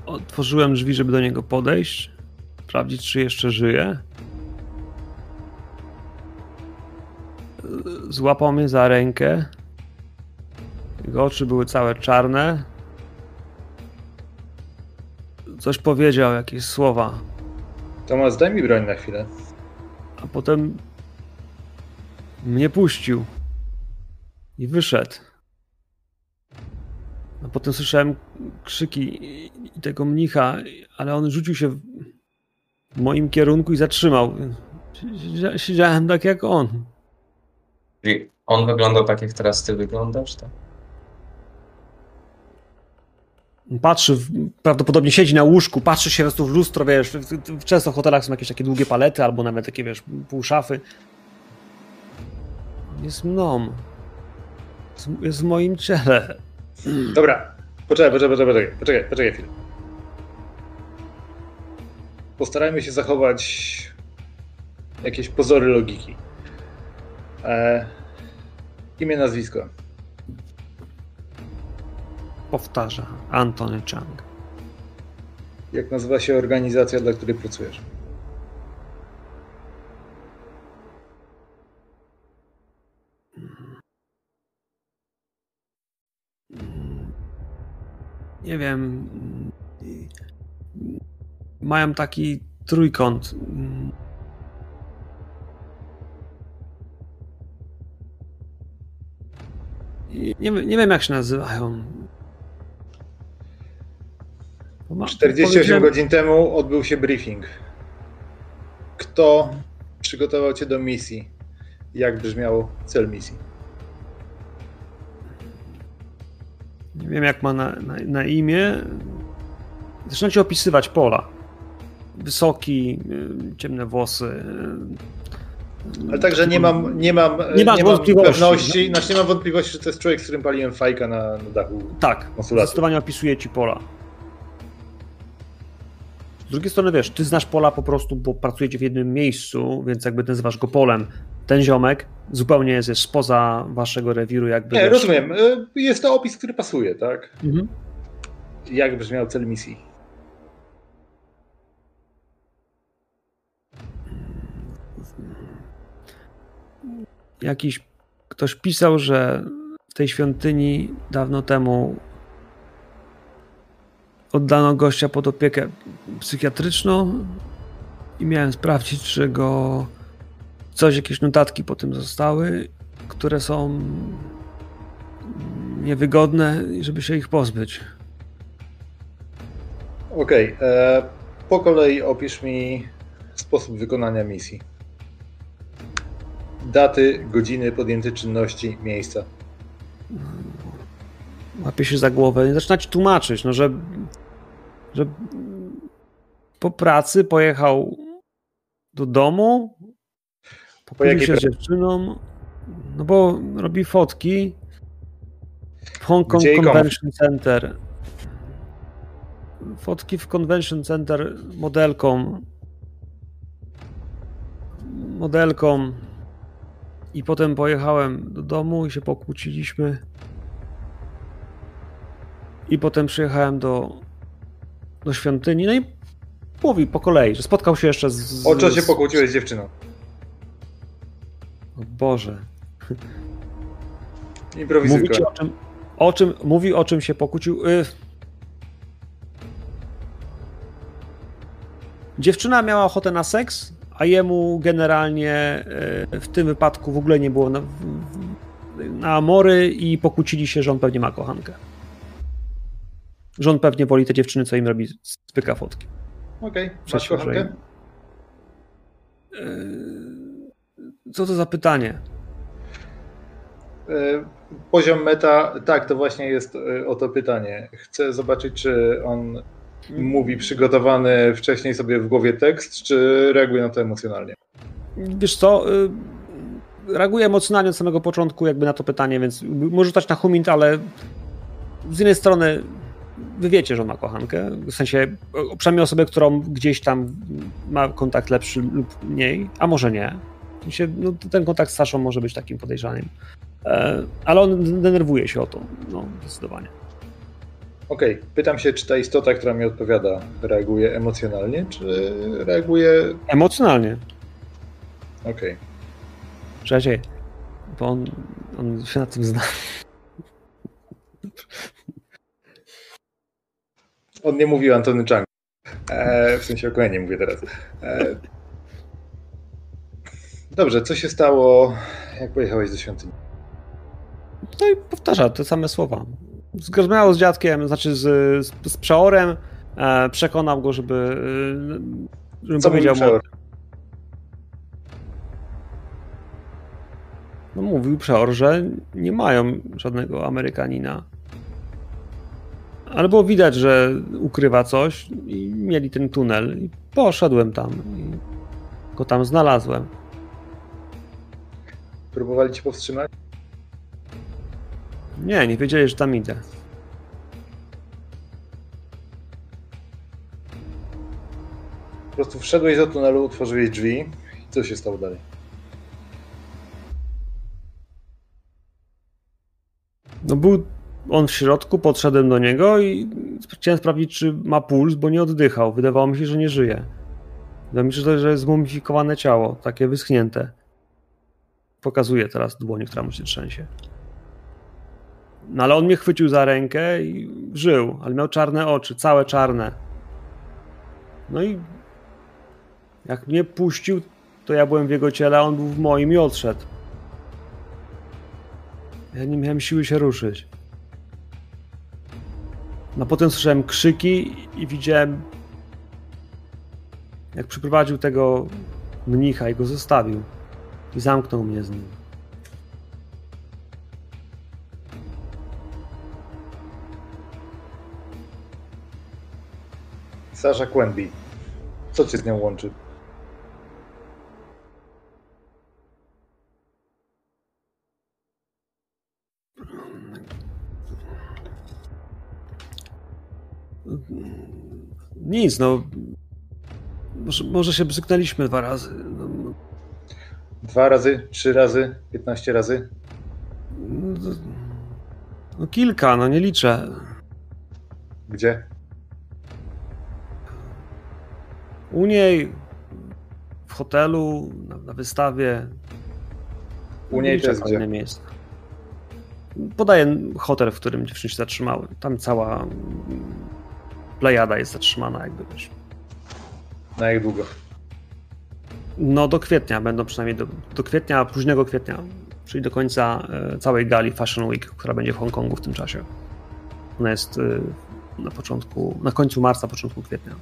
Otworzyłem drzwi, żeby do niego podejść. Sprawdzić, czy jeszcze żyje. Złapał mnie za rękę. Jego oczy były całe czarne. Coś powiedział, jakieś słowa, Tomasz, daj mi broń na chwilę. a potem mnie puścił i wyszedł. A potem słyszałem krzyki i tego mnicha, ale on rzucił się w moim kierunku i zatrzymał. Siedzia- Siedziałem tak jak on. Czyli on wyglądał tak, jak teraz ty wyglądasz, tak? Patrzy, prawdopodobnie siedzi na łóżku, patrzy się w lustro, wiesz, często w hotelach są jakieś takie długie palety albo nawet takie, wiesz, pół szafy. jest mną. Jest, jest w moim ciele. Dobra, poczekaj, poczekaj, poczekaj, poczekaj, poczekaj chwilę. Postarajmy się zachować jakieś pozory logiki. E, imię, nazwisko. Powtarza Antony Chang. Jak nazywa się organizacja, dla której pracujesz? Nie wiem. Mają taki trójkąt. Nie, nie wiem, jak się nazywają. Ma- 48 powiedziałem- godzin temu odbył się briefing. Kto przygotował cię do misji? Jak brzmiał cel misji? Nie wiem, jak ma na, na, na imię. Zaczynacie opisywać pola. Wysoki, y, ciemne włosy. y, Ale także nie mam, nie mam, Nie mam wątpliwości. pewności, znaczy nie mam wątpliwości, że to jest człowiek, z którym paliłem fajka na, na dachu. Tak, Konsulacji. zdecydowanie opisuje ci pola. Z drugiej strony wiesz, ty znasz pola po prostu, bo pracujecie w jednym miejscu, więc jakby nazywasz go polem. Ten ziomek zupełnie jest, jest spoza waszego rewiru, jakby. Nie, wiesz- rozumiem. Y, Jest to opis, który pasuje, tak? Mhm. Jak brzmiał cel misji? Jakiś ktoś pisał, że w tej świątyni dawno temu oddano gościa pod opiekę psychiatryczną i miałem sprawdzić, czy go coś, jakieś notatki po tym zostały, które są niewygodne i żeby się ich pozbyć. Okej, e, po kolei opisz mi sposób wykonania misji. Daty, godziny, podjęte czynności, miejsca. Łapie się za głowę i zaczyna ci tłumaczyć, no, że, że po pracy pojechał do domu, jakiej się z dziewczyną, no bo robi fotki w Hong Kong? Convention Center. Fotki w Convention Center modelką. Modelką. I potem pojechałem do domu i się pokłóciliśmy. I potem przyjechałem do, do świątyni. No i mówi po kolei, że spotkał się jeszcze z. O co się pokłóciłeś z dziewczyną? O Boże. Improwizuj. Mówi o czym, o czym, mówi o czym się pokłócił. Y... Dziewczyna miała ochotę na seks, a jemu generalnie y, w tym wypadku w ogóle nie było na, na amory i pokłócili się, że on pewnie ma kochankę. Że on pewnie woli te dziewczyny, co im robi spyka fotki. Okej, masz Przecież, że- kochankę? Y, Co to za pytanie? E, Poziom meta, tak, to właśnie jest e, o to pytanie. Chcę zobaczyć, czy on mówi przygotowany wcześniej sobie w głowie tekst, czy reaguje na to emocjonalnie. Wiesz co, reaguję emocjonalnie od samego początku jakby na to pytanie, więc może rzucać na humint, ale z jednej strony wy wiecie, że on ma kochankę, w sensie przynajmniej osobę, którą gdzieś tam ma kontakt lepszy lub mniej, a może nie. W sensie, no, ten kontakt z Saszą może być takim podejrzanym. E, Ale on denerwuje się o to, no zdecydowanie. Okej, pytam się, czy ta istota, która mi odpowiada, reaguje emocjonalnie, czy reaguje... Emocjonalnie. Okej. Cześć, bo on, on się na tym zna. On nie mówił Antony Chang. E, w sensie o Koenie mówię teraz. E, dobrze, co się stało, jak pojechałeś do świątyni? No i powtarza te same słowa. Rozmawiał z dziadkiem, znaczy z, z, z przeorem, e, przekonał go, żeby, e, żeby Co powiedział mu. przeor? No, mówił przeor, że nie mają żadnego Amerykanina. Ale było widać, że ukrywa coś i mieli ten tunel. I poszedłem tam i go tam znalazłem. Próbowali cię powstrzymać? Nie, nie wiedzieli, że tam idę. Po prostu wszedłeś do tunelu, otworzyłeś drzwi i co się stało dalej? No był on w środku, podszedłem do niego i chciałem sprawdzić, czy ma puls, bo nie oddychał. Wydawało mi się, że nie żyje. Wydawało mi się, że jest zmumifikowane ciało, takie wyschnięte. Pokazuję teraz dłoni, która mu się trzęsie. No ale on mnie chwycił za rękę i żył, ale miał czarne oczy, całe czarne. No i jak mnie puścił, to ja byłem w jego ciele, a on był w moim i odszedł. Ja nie miałem siły się ruszyć. No potem słyszałem krzyki i widziałem, jak przyprowadził tego mnicha i go zostawił. I zamknął mnie z nim. Sasha Quenby. Co cię z nią łączy? Nic, no. Może, może się bzyknęliśmy dwa razy. No, Dwa razy, trzy razy, piętnaście razy? no, no kilka, no nie liczę. Gdzie? U niej, w hotelu, na, na wystawie. U niej w gdzie? innym miejscu. Podaję hotel, w którym dziewczyny się zatrzymały. Tam cała plejada jest zatrzymana, jakby wiesz. Na jak długo? No do kwietnia będą przynajmniej do, do kwietnia, późnego kwietnia, czyli do końca e, całej gali Fashion Week, która będzie w Hongkongu w tym czasie. Ona jest e, na początku, na końcu marca, początku kwietnia.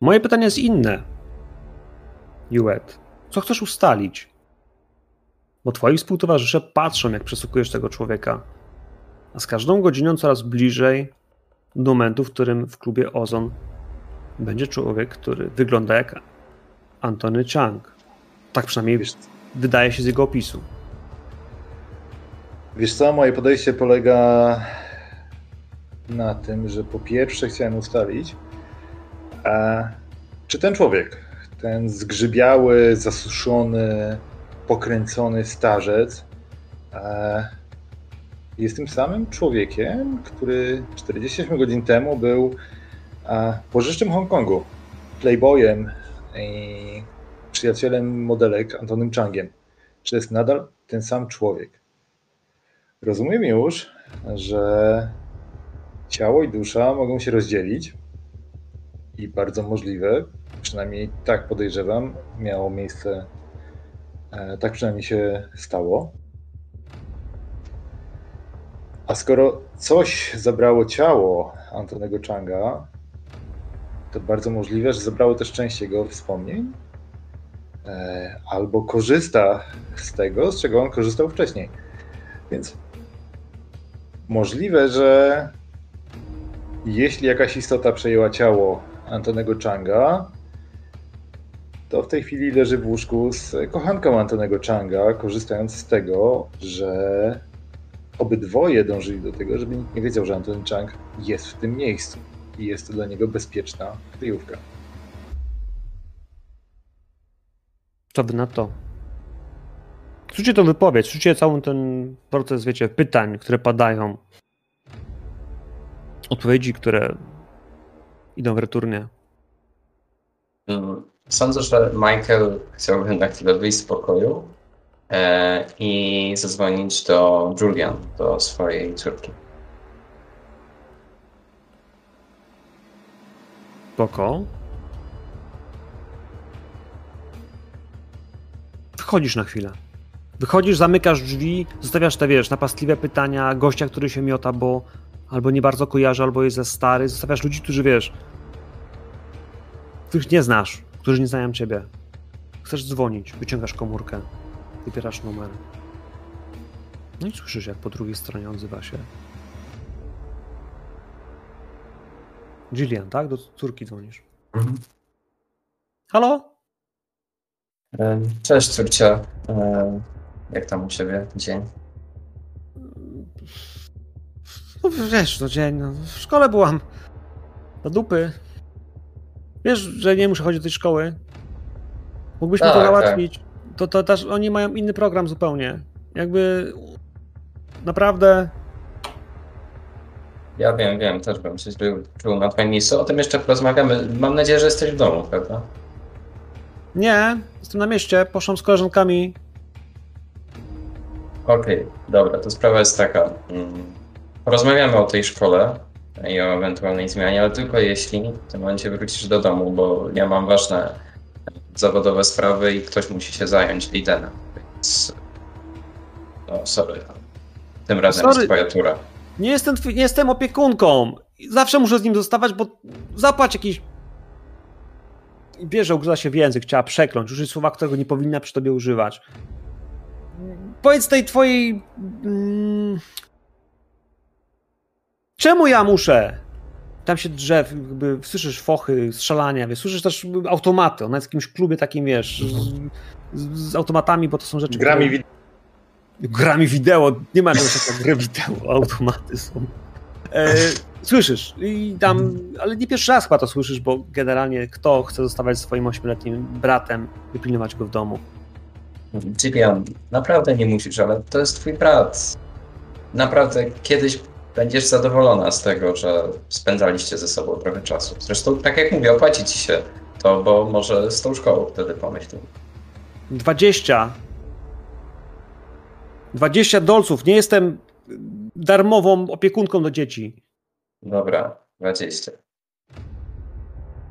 Moje pytanie jest inne. Juet, co chcesz ustalić? Bo twoi współtowarzysze patrzą, jak przesłuchujesz tego człowieka. A z każdą godziną coraz bliżej do momentu, w którym w klubie Ozon będzie człowiek, który wygląda jak Antony Chang. Tak przynajmniej Wiesz, wydaje się z jego opisu. wiesz co, moje podejście polega na tym, że po pierwsze chciałem ustalić, a, czy ten człowiek, ten zgrzybiały, zasuszony, pokręcony starzec e, jest tym samym człowiekiem, który 48 godzin temu był e, pożyszczym Hongkongu, playboyem i przyjacielem modelek Antonym Changiem. Czy jest nadal ten sam człowiek? Rozumiem już, że ciało i dusza mogą się rozdzielić i bardzo możliwe, przynajmniej tak podejrzewam, miało miejsce, e, tak przynajmniej się stało. A skoro coś zabrało ciało Antonego Changa, to bardzo możliwe, że zabrało też część jego wspomnień, e, albo korzysta z tego, z czego on korzystał wcześniej. Więc możliwe, że jeśli jakaś istota przejęła ciało Antonego Changa, to w tej chwili leży w łóżku z kochanką Antonego Changa, korzystając z tego, że obydwoje dążyli do tego, żeby nikt nie wiedział, że Antony Chang jest w tym miejscu i jest to dla niego bezpieczna kryjówka. Co wy na to? Słyszycie tą wypowiedź, słyszycie cały ten proces, wiecie, pytań, które padają. Odpowiedzi, które idą w returnie. Sądzę, że Michael chciałby na chwilę wyjść z pokoju e, i zadzwonić do Julian, do swojej córki. Spoko. Wychodzisz na chwilę. Wychodzisz, zamykasz drzwi, zostawiasz te, wiesz, napastliwe pytania gościa, który się miota, bo albo nie bardzo kojarzy, albo jest za stary. Zostawiasz ludzi, którzy, wiesz, których nie znasz, którzy nie znają ciebie. Chcesz dzwonić, wyciągasz komórkę, wybierasz numer. No i słyszysz, jak po drugiej stronie odzywa się Gillian, tak? Do córki dzwonisz. Mhm. Halo? E, Cześć córcia. E, Jak tam u ciebie dzień? No wiesz, no dzień, no, w szkole byłam. Do dupy. Wiesz, że nie muszę chodzić do tej szkoły? Mógłbyś mi to Tak, załatwić? To, to też oni mają inny program zupełnie. Jakby naprawdę Ja wiem, wiem, też bym się źle czuł na twoim miejscu. O tym jeszcze porozmawiamy. Mam nadzieję, że jesteś w domu, prawda? nie, jestem na mieście, poszłam z koleżankami. Okej, dobra, to sprawa jest taka. Mm, Porozmawiamy o tej szkole i o ewentualnej zmianie, ale tylko jeśli w tym momencie wrócisz do domu, bo ja mam ważne zawodowe sprawy i ktoś musi się zająć lidenem, więc... No, sorry. Tym razem Sorry. jest twoja tura. Nie jestem, nie jestem opiekunką. Zawsze muszę z nim zostawać, bo zapłać jakiś. I Bierze, ugryza się w język, chciała przekląć, użyć słowa, którego nie powinna przy tobie używać. Powiedz tej twojej. Mm, czemu ja muszę? Tam się drzew, jakby słyszysz fochy, strzelania, wiesz, słyszysz też automaty. Ona jest w jakimś klubie takim, wiesz, z, z, z automatami, bo to są rzeczy. Grami które- wideo. grami wideo, nie ma czegoś takiego gry wideo, automaty są. E, słyszysz i tam, ale nie pierwszy raz chyba to słyszysz, bo generalnie kto chce zostawać swoim ośmioletnim bratem, wypilnować go w domu. Cyprian, naprawdę nie musisz, ale to jest twój brat. Naprawdę kiedyś będziesz zadowolona z tego, że spędzaliście ze sobą trochę czasu. Zresztą, tak jak mówię, opłaci ci się to, bo może z tą szkołą wtedy pomyśl. 20 20 dolców, nie jestem darmową opiekunką do dzieci. Dobra, 20.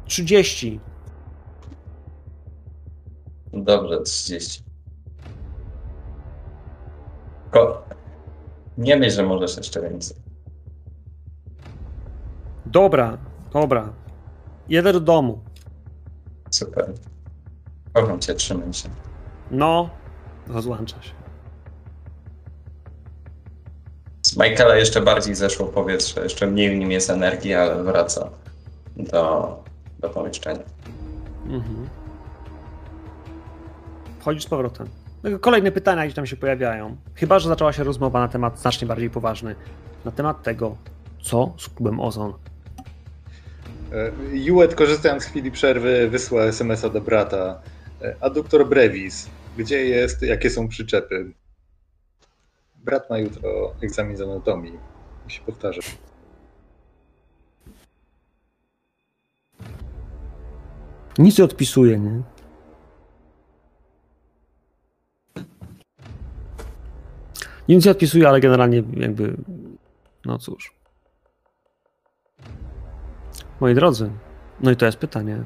30. Dobrze, 30. Ko nie myśl, że możesz jeszcze więcej. Dobra, dobra. Jedę do domu. Super. Kocham cię, trzymaj się. No, rozłącza się. Z Michaela jeszcze bardziej zeszło powietrze, jeszcze mniej w nim jest energii, ale wraca do, do pomieszczenia. Mhm. Wchodzisz z powrotem. No, Kolejne pytania gdzieś tam się pojawiają. Chyba, że zaczęła się rozmowa na temat znacznie bardziej poważny. Na temat tego, co z klubem Ozon. E, Juet, korzystając z chwili przerwy, wysłał SMS-a do brata. E, A doktor Brevis, gdzie jest, jakie są przyczepy? Brat ma jutro egzamin z anatomii. Musi powtarzać. Nic nie odpisuje, nie? Nic nie odpisuje, ale generalnie jakby. No cóż. Moi drodzy, no i to jest pytanie.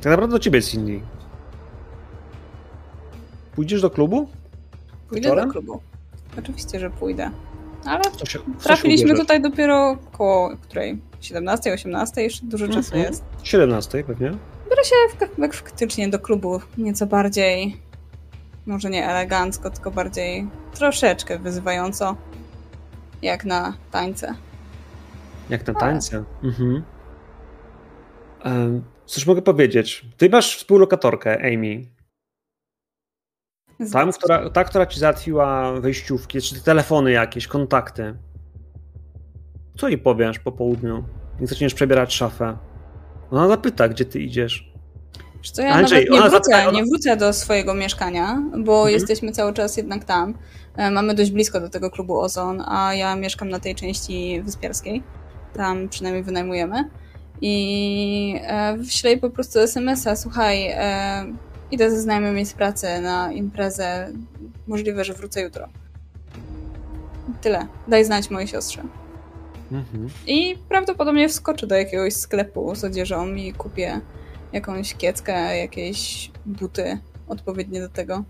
Tak naprawdę do ciebie, Cindy. Pójdziesz do klubu? Pójdę Wieczorem? do klubu. Oczywiście, że pójdę. Ale Co się, co się trafiliśmy ubierzesz? tutaj dopiero koło której? 17, 18, jeszcze dużo czasu Mhm. jest. 17 pewnie. Biorę się w, faktycznie do klubu nieco bardziej, może nie elegancko, tylko bardziej troszeczkę wyzywająco, jak na tańce. Jak na tańce. Mhm. Cóż mogę powiedzieć? Ty masz współlokatorkę, Amy. Tam, która, ta, która ci załatwiła wejściówki, czy telefony jakieś, kontakty. Co jej powiesz po południu? Jak zaczniesz przebierać szafę? Ona zapyta, gdzie ty idziesz. Wiesz co, ja Andrzej, nawet nie wrócę, zapyta- ona- nie wrócę do swojego mieszkania, bo Mhm. jesteśmy cały czas jednak tam. E, Mamy dość blisko do tego klubu Ozon, a ja mieszkam na tej części wyspiarskiej. Tam przynajmniej wynajmujemy. I e, wyślę jej po prostu SMS-a, słuchaj, e, idę ze znajomymi z pracy na imprezę, możliwe, że wrócę jutro. Tyle. Daj znać mojej siostrze. Mhm. I prawdopodobnie wskoczę do jakiegoś sklepu z odzieżą i kupię jakąś kieckę, jakieś buty odpowiednie do tego.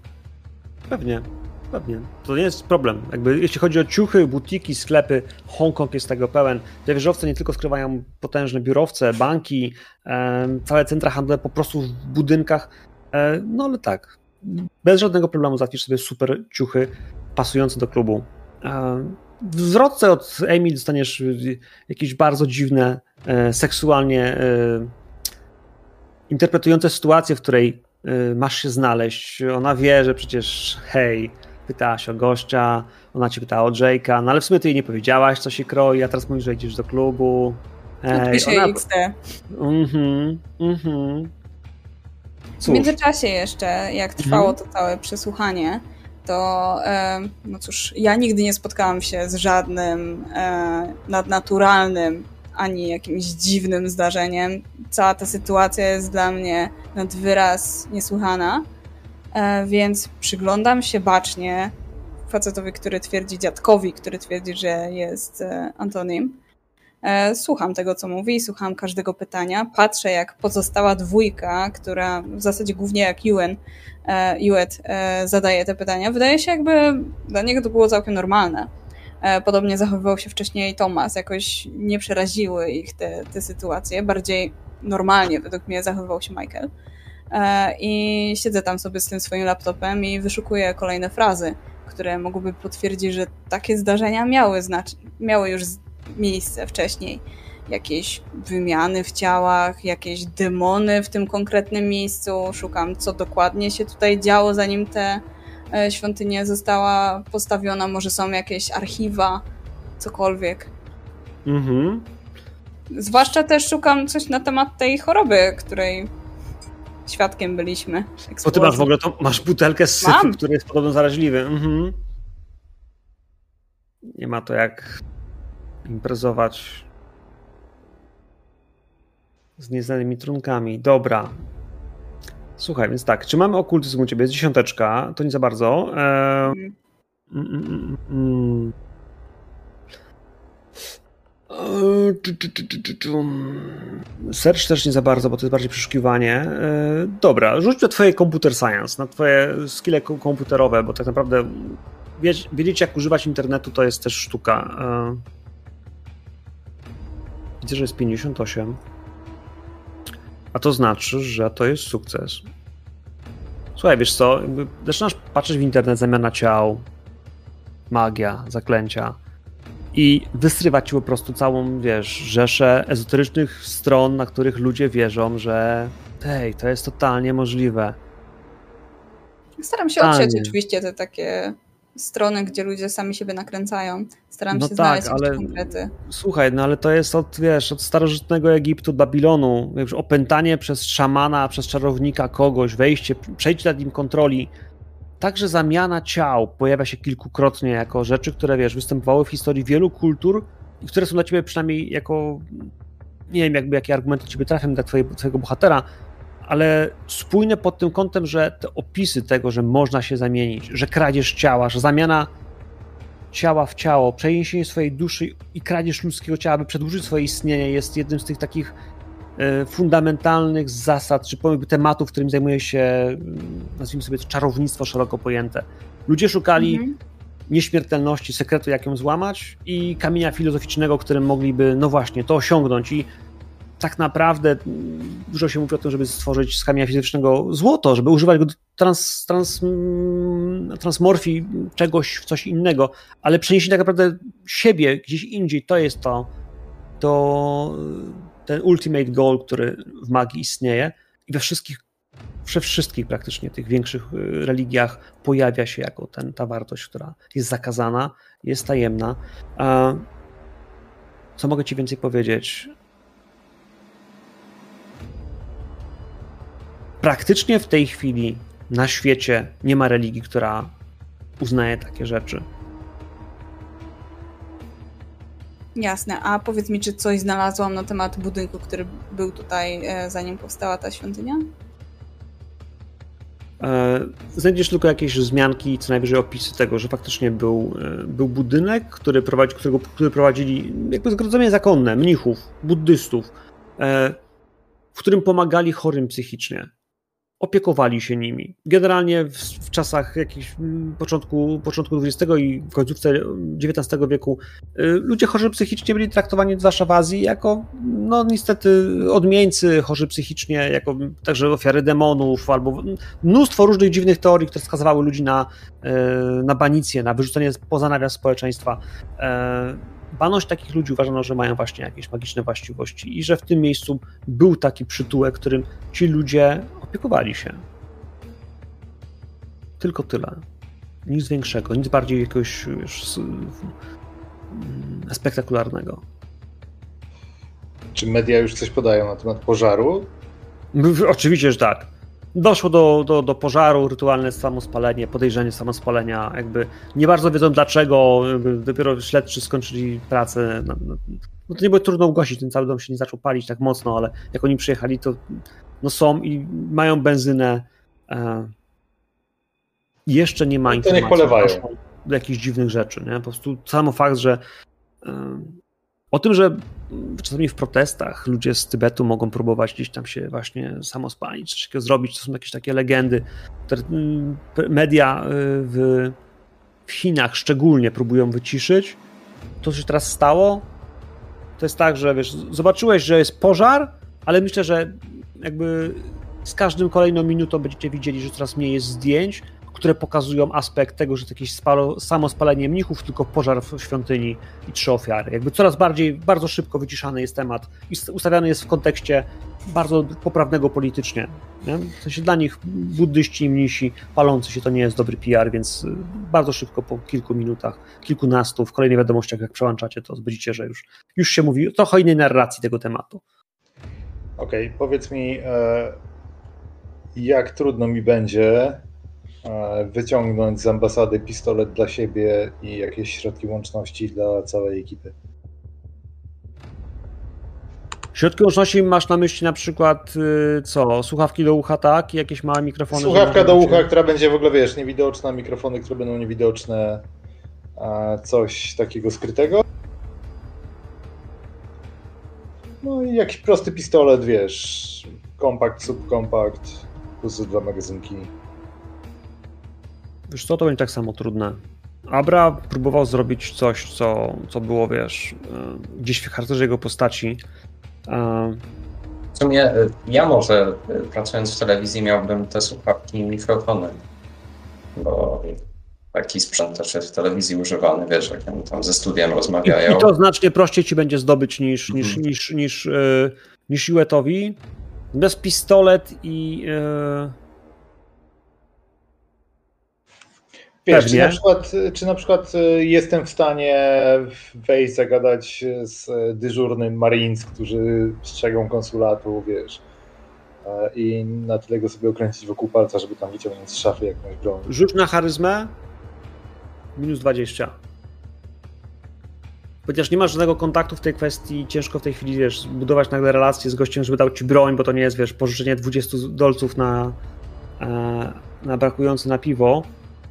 Pewnie, pewnie. To nie jest problem. Jakby, jeśli chodzi o ciuchy, butiki, sklepy, Hongkong jest tego pełen. Te wieżowce nie tylko skrywają potężne biurowce, banki, em, całe centra handlowe po prostu w budynkach. E, no ale tak, bez żadnego problemu załatwisz sobie super ciuchy pasujące do klubu. W zwrotce od Amy dostaniesz jakieś bardzo dziwne, e, seksualnie e, interpretujące sytuację, w której e, masz się znaleźć. Ona wie, że przecież hej, pytałaś o gościa, ona cię pytała o Jake'a, no ale w sumie ty jej nie powiedziałaś, co się kroi, a teraz mówisz, że idziesz do klubu. Odpiszę ona... XD. Mhm, mhm. W międzyczasie jeszcze, jak trwało mhm. to całe przesłuchanie, to no cóż, ja nigdy nie spotkałam się z żadnym e, nadnaturalnym ani jakimś dziwnym zdarzeniem. Cała ta sytuacja jest dla mnie nad wyraz niesłychana, e, więc przyglądam się bacznie facetowi, który twierdzi, dziadkowi, który twierdzi, że jest e, Antonim. Słucham tego, co mówi, słucham każdego pytania. Patrzę, jak pozostała dwójka, która w zasadzie głównie jak Hewitt e, zadaje te pytania. Wydaje się, jakby dla niego to było całkiem normalne. E, podobnie zachowywał się wcześniej Thomas, jakoś nie przeraziły ich te, te sytuacje. Bardziej normalnie według mnie zachowywał się Michael. E, I siedzę tam sobie z tym swoim laptopem i wyszukuję kolejne frazy, które mogłyby potwierdzić, że takie zdarzenia miały, znacz- miały już miejsce wcześniej jakieś wymiany w ciałach, jakieś demony w tym konkretnym miejscu. Szukam, co dokładnie się tutaj działo, zanim te e, świątynia została postawiona. Może są jakieś archiwa, cokolwiek. Mhm. Zwłaszcza też szukam coś na temat tej choroby, której świadkiem byliśmy. Bo ty masz w ogóle to, masz butelkę z syfu, który jest podobno zaraźliwy. Mhm. Nie ma to jak imprezować z nieznanymi trunkami. Dobra. Słuchaj, więc tak, czy mamy okultyzm u ciebie? Jest dziesiąteczka, to nie za bardzo. Eee, mm, mm, mm, Search też nie za bardzo, bo to jest bardziej przeszukiwanie. Eee, dobra, rzuć na twoje computer science, na twoje skille komputerowe, bo tak naprawdę wiedzieć jak używać internetu to jest też sztuka. Eee, widzę, że jest 58. A to znaczy, że to jest sukces. Słuchaj, wiesz co, zaczynasz patrzeć w internet, zamiana ciał, magia, zaklęcia i wysrywać ci po prostu całą, wiesz, rzeszę ezoterycznych stron, na których ludzie wierzą, że hej, to jest totalnie możliwe. Staram się odsiać oczywiście te takie strony, gdzie ludzie sami siebie nakręcają. Staram no się tak, znaleźć ale, konkrety. Słuchaj, no ale to jest od, wiesz, od starożytnego Egiptu, Babilonu, wiesz, opętanie przez szamana, przez czarownika kogoś, wejście, przejście nad nim kontroli. Także zamiana ciał pojawia się kilkukrotnie jako rzeczy, które, wiesz, występowały w historii wielu kultur i które są dla ciebie przynajmniej jako, nie wiem, jakby jakie argumenty ciebie trafią dla twojego, twojego bohatera, ale spójne pod tym kątem, że te opisy tego, że można się zamienić, że kradzież ciała, że zamiana ciała w ciało, przeniesienie swojej duszy i kradzież ludzkiego ciała, aby przedłużyć swoje istnienie, jest jednym z tych takich fundamentalnych zasad, czy tematów, którym zajmuje się, mm, nazwijmy sobie, czarownictwo szeroko pojęte. Ludzie szukali mhm. nieśmiertelności, sekretu, jak ją złamać i kamienia filozoficznego, którym mogliby, no właśnie, to osiągnąć. I tak naprawdę dużo się mówi o tym, żeby stworzyć z kamienia fizycznego złoto, żeby używać go do trans, trans, transmorfii czegoś w coś innego, ale przeniesienie tak naprawdę siebie gdzieś indziej, to jest to, to ten ultimate goal, który w magii istnieje i we wszystkich, we wszystkich praktycznie tych większych y, religiach pojawia się jako ten, ta wartość, która jest zakazana, jest tajemna. Co mogę ci więcej powiedzieć? praktycznie w tej chwili na świecie nie ma religii, która uznaje takie rzeczy. Jasne, a powiedz mi, czy coś znalazłam na temat budynku, który był tutaj, e, zanim powstała ta świątynia? E, znajdziesz tylko jakieś wzmianki, co najwyżej opisy tego, że faktycznie był, e, był budynek, który, prowadzi, którego, który prowadzili jakby zgrodzenie zakonne, mnichów, buddystów, w którym pomagali chorym psychicznie. Opiekowali się nimi. Generalnie w, w czasach jakichś mm, początku, początku XX i końcówce XIX wieku y, ludzie chorzy psychicznie byli traktowani zwłaszcza w Azji jako, no niestety, odmieńcy chorzy psychicznie, jako także ofiary demonów, albo mnóstwo różnych dziwnych teorii, które skazywały ludzi na, y, na banicję, na wyrzucenie poza nawias społeczeństwa. Y, Baność takich ludzi uważano, że mają właśnie jakieś magiczne właściwości i że w tym miejscu był taki przytułek, którym ci ludzie opiekowali się. Tylko tyle. Nic większego, nic bardziej jakiegoś już mm, spektakularnego. Czy media już coś podają na temat pożaru? Oczywiście, że tak. Doszło do, do, do pożaru, rytualne samospalenie, podejrzenie samospalenia. Jakby nie bardzo wiedzą dlaczego. Dopiero śledczy skończyli pracę. No to nie było trudno ugasić, ten cały dom się nie zaczął palić tak mocno, ale jak oni przyjechali, to no są i mają benzynę. E, jeszcze nie ma no informacji. To niech polewają. Do jakichś dziwnych rzeczy, nie? Po prostu samo fakt, że e, o tym, że czasami w protestach ludzie z Tybetu mogą próbować gdzieś tam się właśnie samospalić, coś takiego zrobić, to są jakieś takie legendy, mm, media y, w, w Chinach szczególnie próbują wyciszyć. To, co się teraz stało, to jest tak, że wiesz, zobaczyłeś, że jest pożar, ale myślę, że jakby z każdym kolejną minutą będziecie widzieli, że coraz mniej jest zdjęć, które pokazują aspekt tego, że to jakieś spalo, samo spalenie mnichów, tylko pożar w świątyni i trzy ofiary. Jakby coraz bardziej, bardzo szybko wyciszany jest temat i ustawiany jest w kontekście bardzo poprawnego politycznie. Nie? W sensie dla nich buddyści i mnisi palący się to nie jest dobry PR, więc y, bardzo szybko po kilku minutach, kilkunastu, w kolejnych wiadomościach jak przełączacie, to widzicie, że już, już się mówi trochę innej narracji tego tematu. Okej, okay, powiedz mi, e, jak trudno mi będzie wyciągnąć z ambasady pistolet dla siebie i jakieś środki łączności dla całej ekipy. Środki łączności masz na myśli na przykład y, co? Słuchawki do ucha, tak? I jakieś małe mikrofony? Słuchawka do ucha, która będzie w ogóle, wiesz, niewidoczna, mikrofony, które będą niewidoczne, coś takiego skrytego. No i jakiś prosty pistolet, wiesz, kompakt, subkompakt, plus dwa magazynki. Wiesz co, to będzie tak samo trudne. Abra próbował zrobić coś, co, co było, wiesz, e, gdzieś w charakterze jego postaci. E, w sumie e, ja może pracując w telewizji miałbym te słuchawki mikrofonem, bo taki sprzęt też jest w telewizji używany, wiesz, jak tam ze studiem rozmawiają. I, i to znacznie prościej ci będzie zdobyć niż, niż, mhm. niż, niż, niż, niż Iwetowi. Bez pistolet i... Yy Wiesz, czy na, przykład, czy na przykład y, jestem w stanie wejść, zagadać z dyżurnym Marines, którzy strzegą konsulatu, wiesz, e, i na tyle go sobie okręcić wokół palca, żeby tam wyciągnąć z szafy jakąś broń. Rzuć na charyzmę, minus 20. Chociaż nie masz żadnego kontaktu w tej kwestii, ciężko w tej chwili, wiesz, zbudować nagle relacje z gościem, żeby dał ci broń, bo to nie jest, wiesz, pożyczenie 20 dolców na, e, na brakujące na piwo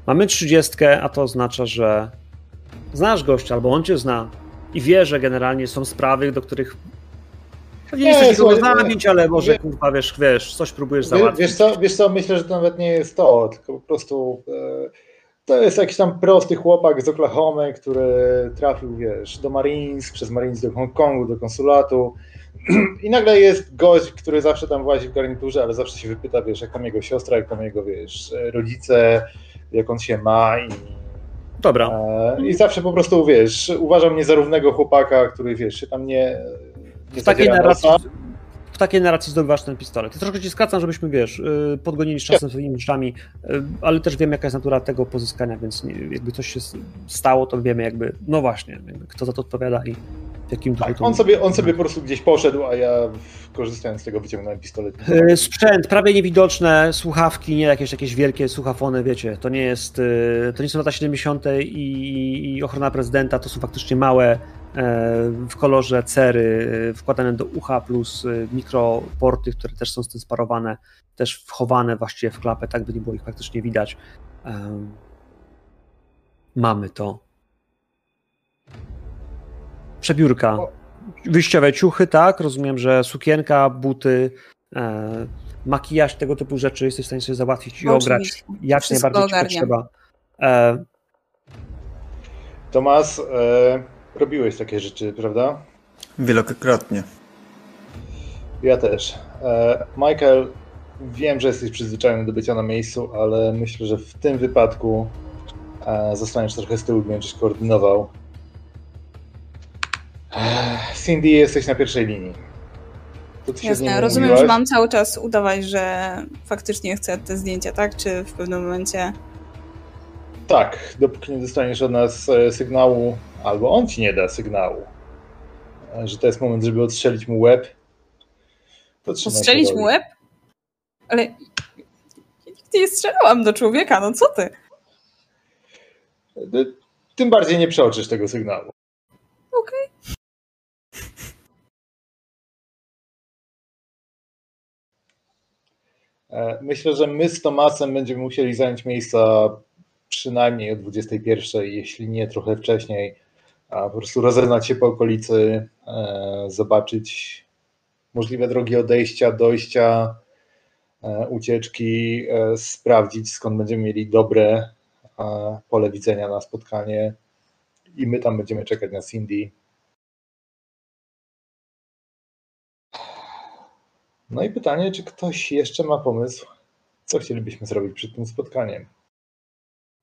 Mamy trzydziestkę, a to oznacza, że znasz gościa, albo on cię zna i wie, że generalnie są sprawy, do których pewnie nie chcesz go zabić, ale może wie, kurwa, wiesz, wiesz, coś próbujesz załatwić. Wiesz co, wiesz co, myślę, że to nawet nie jest to, tylko po prostu e, to jest jakiś tam prosty chłopak z Oklahomy, który trafił, wiesz, do Marines, przez Marines do Hongkongu, do konsulatu. I nagle jest gość, który zawsze tam włazi w garniturze, ale zawsze się wypyta, wiesz, jak tam jego siostra, jak tam jego, wiesz, rodzice, jak on się ma i Dobra. E, I zawsze po prostu, wiesz, uważam mnie za równego chłopaka, który, wiesz, się tam nie, nie w takiej narracji, W takiej narracji zdobywasz ten pistolet. Ja troszkę ci skracam, żebyśmy, wiesz, y, podgonili z czasem swoimi rzeczami, y, ale też wiem, jaka jest natura tego pozyskania, więc nie, jakby coś się stało, to wiemy jakby, no właśnie, jakby kto za to odpowiada i Jakim tak, on sobie, on sobie po prostu gdzieś poszedł, a ja korzystając z tego wyciągnąłem pistolet. E, sprzęt, prawie niewidoczne, słuchawki, nie jakieś, jakieś wielkie słuchafony, wiecie, to nie jest, to nie są lata 70. i, i ochrona prezydenta, to są faktycznie małe w kolorze cery, wkładane do ucha, plus mikroporty, które też są z tym sparowane, też wchowane właściwie w klapę, tak by nie było ich praktycznie widać. Mamy to przebiórka. Wyjściowe ciuchy, tak? Rozumiem, że sukienka, buty, e, makijaż, tego typu rzeczy jesteś w stanie sobie załatwić i Oczywiście. ograć jak Wszystko najbardziej ci potrzeba. E, Tomas, e, robiłeś takie rzeczy, prawda? Wielokrotnie. Ja też. E, Michael, wiem, że jesteś przyzwyczajony do bycia na miejscu, ale myślę, że w tym wypadku e, zostaniesz trochę z tyłu, będziesz koordynował. E, Cindy, jesteś na pierwszej linii. To ty się z nim Jasne, rozumiem, że umówiłaś? mam cały czas udawać, że faktycznie chcę te zdjęcia, tak? Czy w pewnym momencie... Tak, dopóki nie dostaniesz od nas sygnału, albo on ci nie da sygnału, e, że to jest moment, żeby odstrzelić mu łeb. Roli. mu łeb? Ale ja nigdy nie strzelałam do człowieka, no co ty? E, Tym bardziej nie przeoczysz tego sygnału. Okej. E, Myślę, że my z Tomasem będziemy musieli zająć miejsca przynajmniej o 21, jeśli nie trochę wcześniej. A po prostu rozeznać się po okolicy, e, zobaczyć możliwe drogi odejścia, dojścia, e, ucieczki, e, sprawdzić skąd będziemy mieli dobre pole widzenia na spotkanie i my tam będziemy czekać na Cindy. No i pytanie, czy ktoś jeszcze ma pomysł, co chcielibyśmy zrobić przed tym spotkaniem?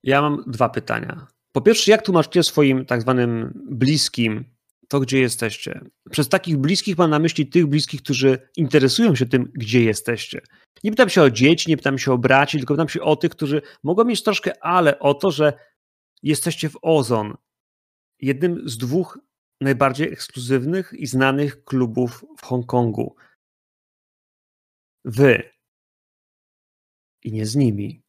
Ja mam dwa pytania. Po pierwsze, jak tłumaczycie swoim tak zwanym bliskim to, gdzie jesteście? Przez takich bliskich mam na myśli tych bliskich, którzy interesują się tym, gdzie jesteście. Nie pytam się o dzieci, nie pytam się o braci, tylko pytam się o tych, którzy mogą mieć troszkę ale o to, że jesteście w Ozon, jednym z dwóch najbardziej ekskluzywnych i znanych klubów w Hongkongu. Wy i nie z nimi.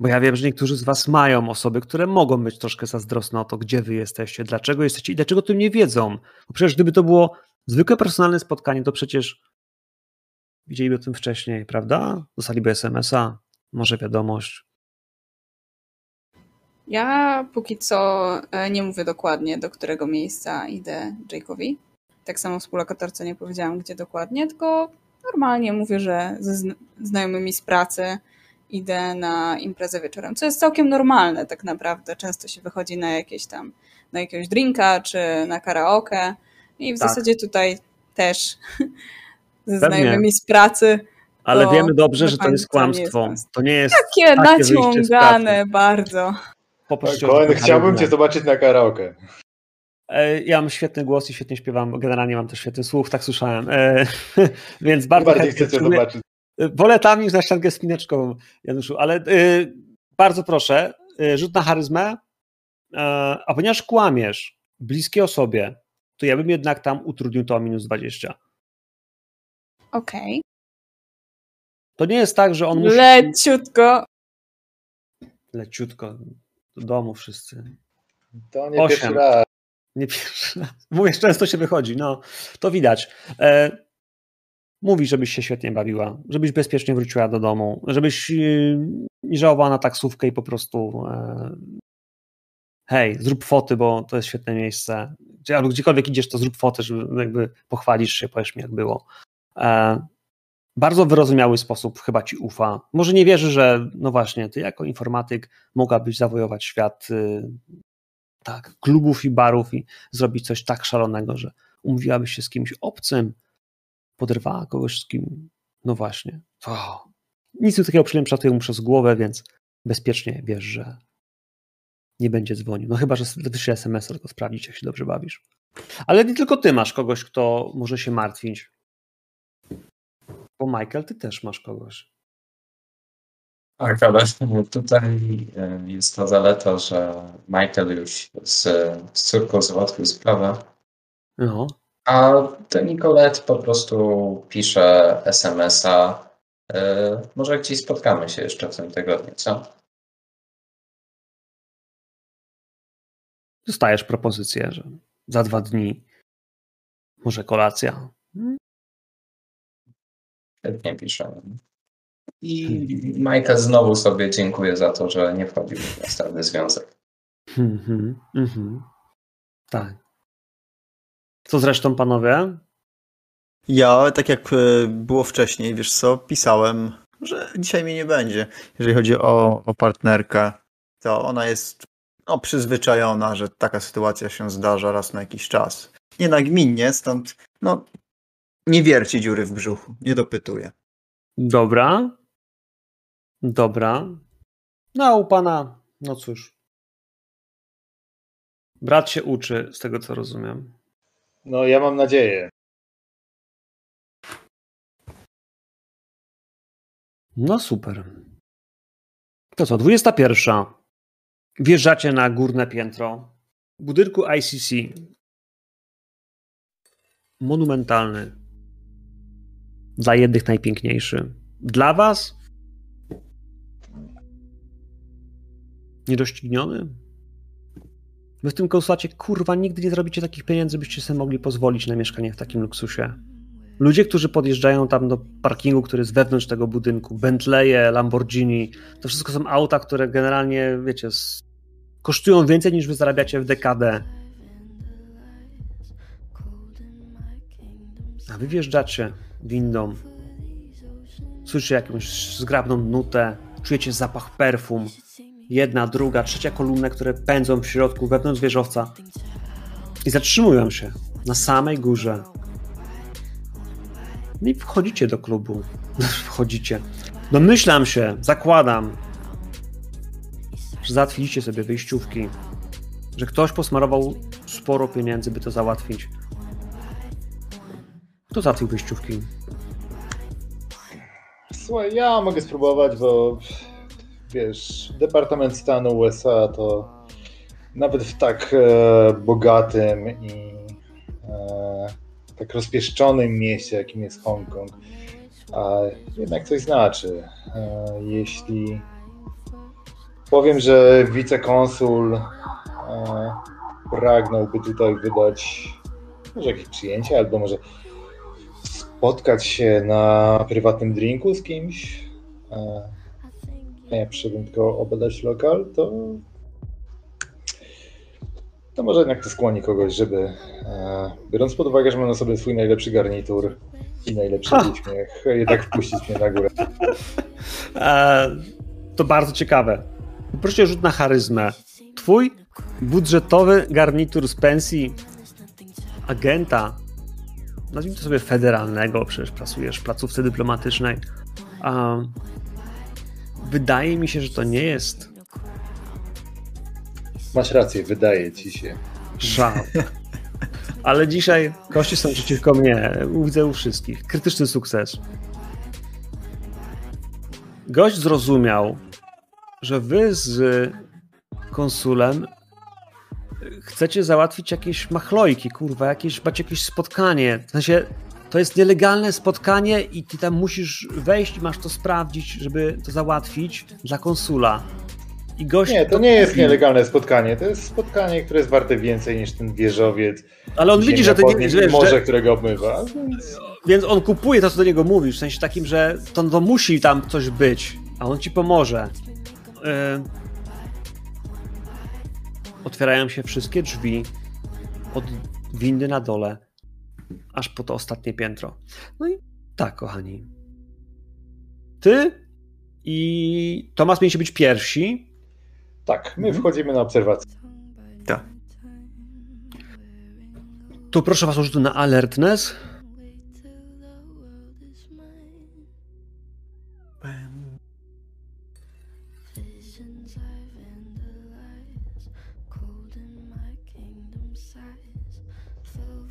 Bo ja wiem, że niektórzy z Was mają osoby, które mogą być troszkę zazdrosne o to, gdzie Wy jesteście, dlaczego jesteście i dlaczego o tym nie wiedzą. Bo przecież gdyby to było zwykłe personalne spotkanie, to przecież widzieliby o tym wcześniej, prawda? Dostaliby SMS-a, może wiadomość. Ja póki co e, nie mówię dokładnie, do którego miejsca idę Jake'owi. Tak samo współlokatorce nie powiedziałam, gdzie dokładnie, tylko normalnie mówię, że ze zn- znajomymi z pracy idę na imprezę wieczorem, co jest całkiem normalne tak naprawdę. Często się wychodzi na jakieś tam, na jakiegoś drinka czy na karaoke i w Tak. zasadzie tutaj też ze Pewnie. znajomymi z pracy Ale wiemy dobrze, do że to jest jest kłamstwo. nas. To nie jest takie takie naciągane bardzo. poproście Koen, o- chciałbym Cię zobaczyć na karaoke. E, Ja mam świetny głos i świetnie śpiewam. Generalnie mam też świetny słuch, tak słyszałem. E, Więc bardzo Bardziej chętnie chcę Cię spróbuję- zobaczyć. Wolę tam niż na ściankę spineczkową, Januszu, ale y, bardzo proszę, y, rzut na charyzmę, y, a ponieważ kłamiesz bliskiej osobie, to ja bym jednak tam utrudnił to o minus 20. Okej. To nie jest tak, że on musi... Leciutko. Leciutko, do domu wszyscy. To nie Osiem. pierwszy raz. Nie pierwszy raz. Mówię, często się wychodzi, no, to widać. E, mówi, żebyś się świetnie bawiła, żebyś bezpiecznie wróciła do domu, żebyś y, nie żałowała na taksówkę i po prostu e, hej, zrób foty, bo to jest świetne miejsce. Albo gdziekolwiek idziesz, to zrób fotę, żeby jakby pochwalisz się, powiesz mi, jak było. E, bardzo wyrozumiały sposób chyba ci ufa. Może nie wierzy, że no właśnie, ty jako informatyk mogłabyś zawojować świat y, tak, klubów i barów i zrobić coś tak szalonego, że umówiłabyś się z kimś obcym, poderwała kogoś z kim, no właśnie. O, nic mi takiego przyjemnie przelatuje mu przez głowę, więc bezpiecznie wiesz, że nie będzie dzwonił. No chyba, że wyśle SMS, tylko sprawdzić, jak się dobrze bawisz. Ale nie tylko ty masz kogoś, kto może się martwić. Bo Michael, ty też masz kogoś. Tak, ale tutaj e, jest ta zaleta, że Michael już z, z córką załatwił sprawę, No, a ten Nicolette po prostu pisze SMS-a. E, Może gdzieś spotkamy się jeszcze w tym tygodniu, co? dostajesz propozycję, że za dwa dni może kolacja. Świetnie pisze. I Michael znowu sobie dziękuję za to, że nie wchodził w następny związek. Mhm, mhm. Tak. Co zresztą, panowie? Ja, tak jak e, było wcześniej, wiesz co, pisałem, że dzisiaj mnie nie będzie. Jeżeli chodzi o, o partnerkę, to ona jest no, przyzwyczajona, że taka sytuacja się zdarza raz na jakiś czas. Nie nagminnie, stąd no, nie wierci dziury w brzuchu, nie dopytuje. Dobra. Dobra. No, a u pana, no cóż. Brat się uczy, z tego co rozumiem. No, ja mam nadzieję. No super. To co, 21. Wjeżdżacie na górne piętro budynku ICC. Monumentalny. Dla jednych najpiękniejszy. Dla was niedościgniony. Wy w tym konsulacie kurwa nigdy nie zrobicie takich pieniędzy, byście sobie mogli pozwolić na mieszkanie w takim luksusie. Ludzie, którzy podjeżdżają tam do parkingu, który jest wewnątrz tego budynku, Bentleye, Lamborghini, to wszystko są auta, które generalnie, wiecie, kosztują więcej niż wy zarabiacie w dekadę. A wy wjeżdżacie windą, słyszycie jakąś zgrabną nutę, czujecie zapach perfum, jedna, druga, trzecia kolumna, które pędzą w środku, wewnątrz wieżowca i zatrzymują się na samej górze. No i wchodzicie do klubu. Wchodzicie. Domyślam się, zakładam, że załatwiliście sobie wyjściówki, że ktoś posmarował sporo pieniędzy, by to załatwić. Kto załatwił wyjściówki? Słuchaj, ja mogę spróbować, bo wiesz, Departament Stanu USA to nawet w tak e, bogatym i e, tak rozpieszczonym mieście, jakim jest Hongkong, a jednak coś znaczy. E, jeśli powiem, że wicekonsul e, pragnąłby tutaj wydać może jakieś przyjęcie, albo może spotkać się na prywatnym drinku z kimś, e, przyszedłem tylko obadać lokal, to to może jednak to skłoni kogoś, żeby e, biorąc pod uwagę, że mam na sobie swój najlepszy garnitur i najlepszy uśmiech, jednak wpuścić mnie na górę. Eee, to bardzo ciekawe. Proszę rzut na charyzmę. Twój budżetowy garnitur z pensji agenta, nazwijmy to sobie federalnego, przecież pracujesz w placówce dyplomatycznej. Wydaje mi się, że to nie jest Masz rację, wydaje ci się. żart. Ale dzisiaj kości są przeciwko mnie. Widzę u wszystkich. Krytyczny sukces. Gość zrozumiał, że wy z konsulem chcecie załatwić jakieś machlojki, kurwa, jakieś, macie jakieś spotkanie. W sensie, to jest nielegalne spotkanie i ty tam musisz wejść masz to sprawdzić, żeby to załatwić dla konsula. I gość Nie, to nie jest nielegalne spotkanie. To jest spotkanie, które jest warte więcej niż ten wieżowiec. Ale on widzi, że ziemia nie wiesz, morze, że, którego obmywa. Więc Więc on kupuje to, co do niego mówisz, w sensie takim, że to, to musi tam coś być, a on ci pomoże. Yy... Otwierają się wszystkie drzwi od windy na dole, aż po to ostatnie piętro. No i tak, kochani. Ty i Tomasz mieliście być pierwsi. tak, my Mhm. wchodzimy na obserwację. Tak. Tu proszę was o rzut na alertness.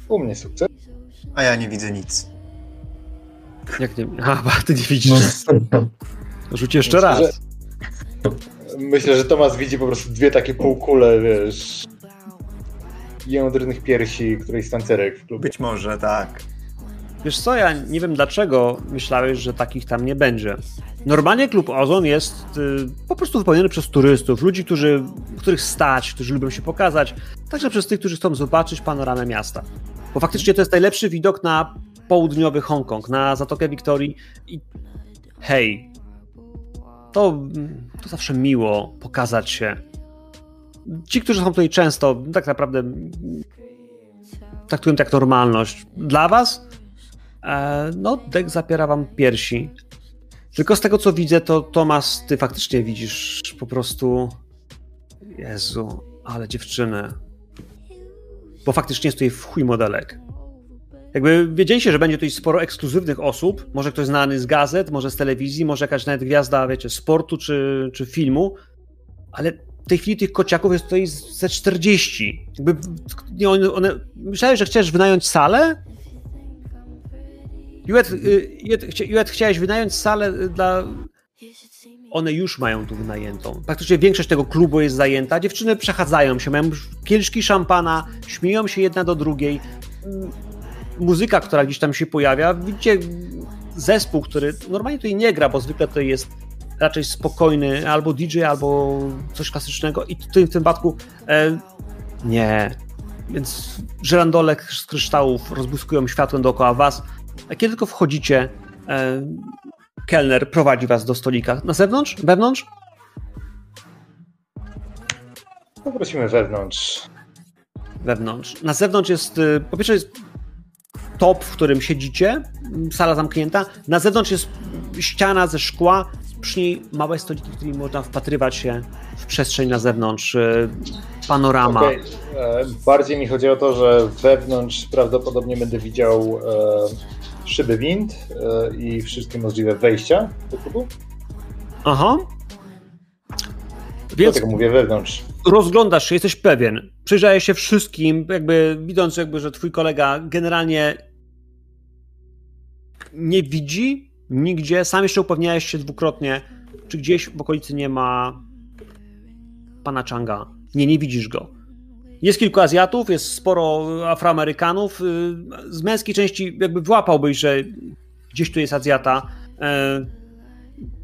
U mnie sukces. A ja nie widzę nic. Jak nie... A, ty nie widzisz. Rzuć jeszcze Myślę, raz. że- Myślę, że Tomas widzi po prostu dwie takie półkule, wiesz, jędrnych piersi, którejś z tancerek w klubie. Być może, tak. Wiesz co, ja nie wiem dlaczego myślałeś, że takich tam nie będzie. Normalnie klub Ozon jest y, po prostu wypełniony przez turystów, ludzi, którzy, których stać, którzy lubią się pokazać, także przez tych, którzy chcą zobaczyć panoramę miasta. Bo faktycznie to jest najlepszy widok na południowy Hongkong, na Zatokę Wiktorii i hej, to, to zawsze miło pokazać się. Ci, którzy są tutaj często, tak naprawdę traktują to jak normalność. Dla was E, no, dek zapiera wam piersi. Tylko z tego co widzę, to Tomas, ty faktycznie widzisz po prostu. Jezu, ale dziewczyny. Bo faktycznie jest tutaj w chuj modelek. Jakby wiedzieliście, że będzie tutaj sporo ekskluzywnych osób, może ktoś znany z gazet, może z telewizji, może jakaś nawet gwiazda, wiecie, sportu czy, czy filmu, ale w tej chwili tych kociaków jest tutaj ze 40. Jakby one, one, myślałeś, że chcesz wynająć salę? Juet, y, Juet, Juet, chciałeś wynająć salę y, dla... One już mają tu wynajętą. Praktycznie większość tego klubu jest zajęta. Dziewczyny przechadzają się, mają kieliszki szampana, śmieją się jedna do drugiej. Muzyka, która gdzieś tam się pojawia. Widzicie zespół, który normalnie tutaj nie gra, bo zwykle to jest raczej spokojny albo DJ, albo coś klasycznego i tym, w tym wypadku e, nie. Więc żerandole z kryształów rozbłyskują światłem dookoła was. A kiedy tylko wchodzicie, e, kelner prowadzi was do stolika. Na zewnątrz? Wewnątrz? Poprosimy wewnątrz. Wewnątrz. Na zewnątrz jest, e, po pierwsze jest top, w którym siedzicie, sala zamknięta. Na zewnątrz jest ściana ze szkła, przy niej małe stoliki, w których można wpatrywać się w przestrzeń na zewnątrz, e, panorama. Okay. E, bardziej mi chodzi o to, że wewnątrz prawdopodobnie będę widział e, szyby wind i wszystkie możliwe wejścia do klubu. Aha. Więc Dlatego mówię wewnątrz. Rozglądasz się, jesteś pewien. Przyjrzałeś się wszystkim, jakby widząc, jakby, że twój kolega generalnie nie widzi nigdzie. Sam jeszcze upewniałeś się dwukrotnie, czy gdzieś w okolicy nie ma pana Changa. Nie, nie widzisz go. Jest kilku Azjatów, jest sporo Afroamerykanów. Y, z męskiej części jakby wyłapałbyś, że gdzieś tu jest Azjata. E,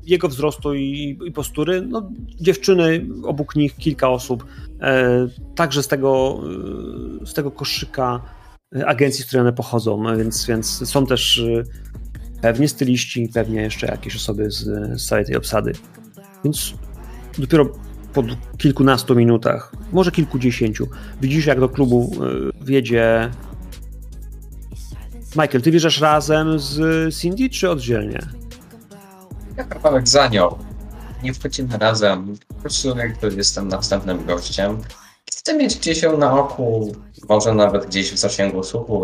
jego wzrostu i, i postury. No, dziewczyny, obok nich kilka osób. E, także z tego, y, z tego koszyka agencji, z której one pochodzą, więc, więc są też y, pewnie styliści, pewnie jeszcze jakieś osoby z, z całej tej obsady. Więc dopiero po kilkunastu minutach, może kilkudziesięciu, widzisz jak do klubu e, wjedzie Michael, ty wjeżdżasz razem z Cindy, czy oddzielnie? Ja kawałek za nią. Nie wchodzimy razem. Po prostu jakby jestem następnym gościem. Chcę mieć gdzieś ją na oku, może nawet gdzieś w zasięgu słuchu,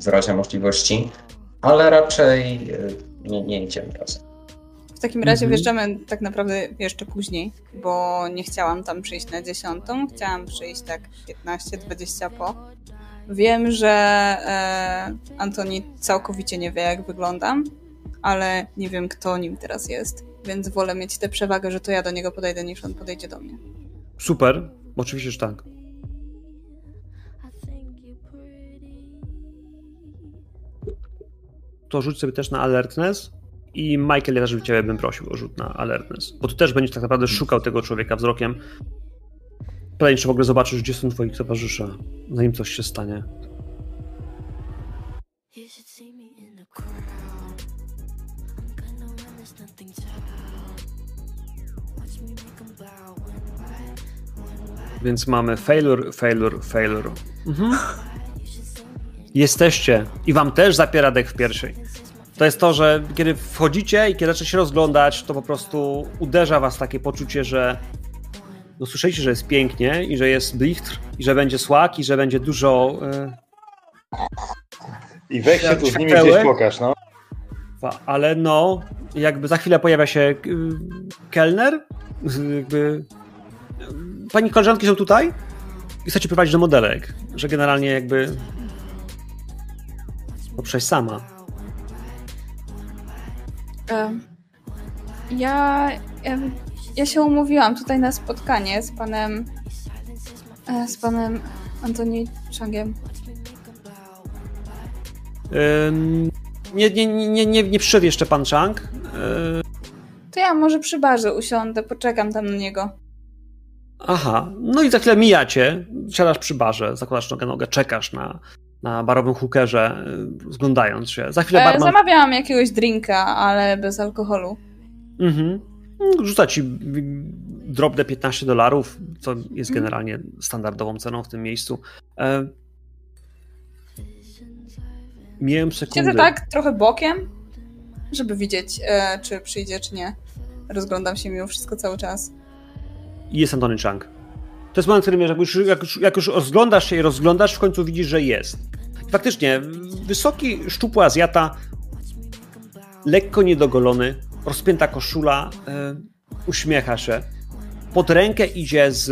w razie możliwości ale raczej e, nie, nie idziemy razem. W takim razie mhm. wjeżdżamy tak naprawdę jeszcze później, bo nie chciałam tam przyjść na dziesiątą, chciałam przyjść tak 15-20 po. Wiem, że e, Antoni całkowicie nie wie, jak wyglądam, ale nie wiem, kto nim teraz jest, więc wolę mieć tę przewagę, że to ja do niego podejdę, niż on podejdzie do mnie. Super, oczywiście, że tak. to rzuć sobie też na alertness i Michael, ja też bym ciebie bym prosił o rzut na alertness, bo tu też będziesz tak naprawdę szukał tego człowieka wzrokiem. Pytanie, czy w ogóle zobaczysz, gdzie są twoi towarzysze, zanim coś się stanie. Więc mamy failure, failure, failure. Mhm jesteście i wam też zapiera dek w pierwszej. To jest to, że kiedy wchodzicie i kiedy zaczynacie się rozglądać, to po prostu uderza was takie poczucie, że no słyszeliście, że jest pięknie i że jest blichtr i że będzie słak i że będzie dużo... Yy... I weź się tu z nimi gdzieś pokaż, no. Ale no, jakby za chwilę pojawia się yy, kelner, jakby... Pani koleżanki są tutaj i chcecie prowadzić do modelek, że generalnie jakby Poprzeć sama. Ja, ja, ja się umówiłam tutaj na spotkanie z panem e, z panem Antoni Changiem. nie, nie, nie, nie, nie przyszedł jeszcze pan Chang. To ja może przy barze usiądę, poczekam tam na niego. Aha, no i za chwilę mijacie, siadasz przy barze, zakładasz nogę nogę, czekasz na, na barowym hookerze, y, zglądając się. Za chwilę e, barman... Zamawiałam jakiegoś drinka, ale bez alkoholu. Mhm. Rzuca ci drobne 15 dolarów, co jest mhm. generalnie standardową ceną w tym miejscu. E... Miałem sekundę. Siedzę tak trochę bokiem, żeby widzieć, e, czy przyjdzie, czy nie. Rozglądam się mimo wszystko cały czas. Jest Antony Chang. To jest moment, w którym jak już, jak, już, jak już rozglądasz się i rozglądasz, w końcu widzisz, że jest. Faktycznie, wysoki, szczupły Azjata, lekko niedogolony, rozpięta koszula, e, uśmiecha się. Pod rękę idzie z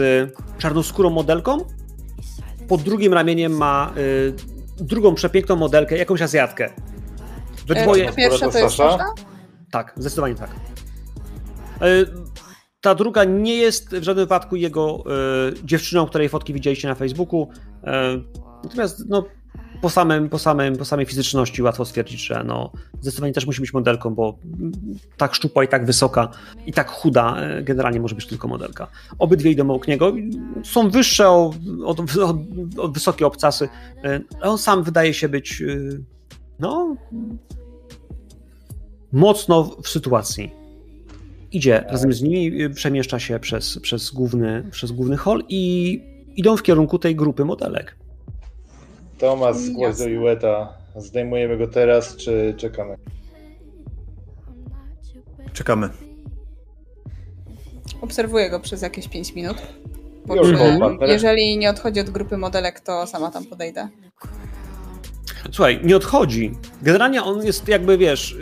czarnoskórą modelką, pod drugim ramieniem ma e, drugą przepiękną modelkę, jakąś Azjatkę. We E, dwoje... to pierwsza to jest Sasza? Sasza? Tak, zdecydowanie tak. Ta druga nie jest w żadnym wypadku jego e, dziewczyną, której fotki widzieliście na Facebooku. E, Natomiast no, po, samym, po, samym, po samej fizyczności łatwo stwierdzić, że no, zdecydowanie też musi być modelką, bo tak szczupła i tak wysoka i tak chuda e, generalnie może być tylko modelka. Obydwie idą obok niego. Są wyższe od, od, od wysokie obcasy, ale on sam wydaje się być no, mocno w sytuacji. Idzie razem z nimi, y, przemieszcza się przez, przez, główny, przez główny hall i idą w kierunku tej grupy modelek. Tomas, zgłoś Jasne. do Jueta. Zdejmujemy go teraz, czy czekamy? Czekamy. Obserwuję go przez jakieś 5 minut. Po Już czym, partner. jeżeli nie odchodzi od grupy modelek, to sama tam podejdę. Słuchaj, nie odchodzi. Generalnie on jest jakby, wiesz,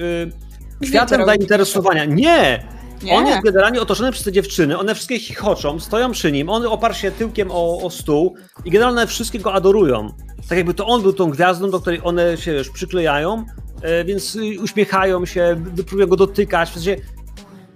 yy, kwiatem robi. zainteresowania. Nie! Nie, On jest generalnie otoczony przez te dziewczyny, one wszystkie chichoczą, stoją przy nim, on oparł się tyłkiem o, o stół i generalnie wszystkie go adorują. Tak jakby to on był tą gwiazdą, do której one się wiesz, przyklejają, e, więc uśmiechają się, próbują go dotykać, w sensie,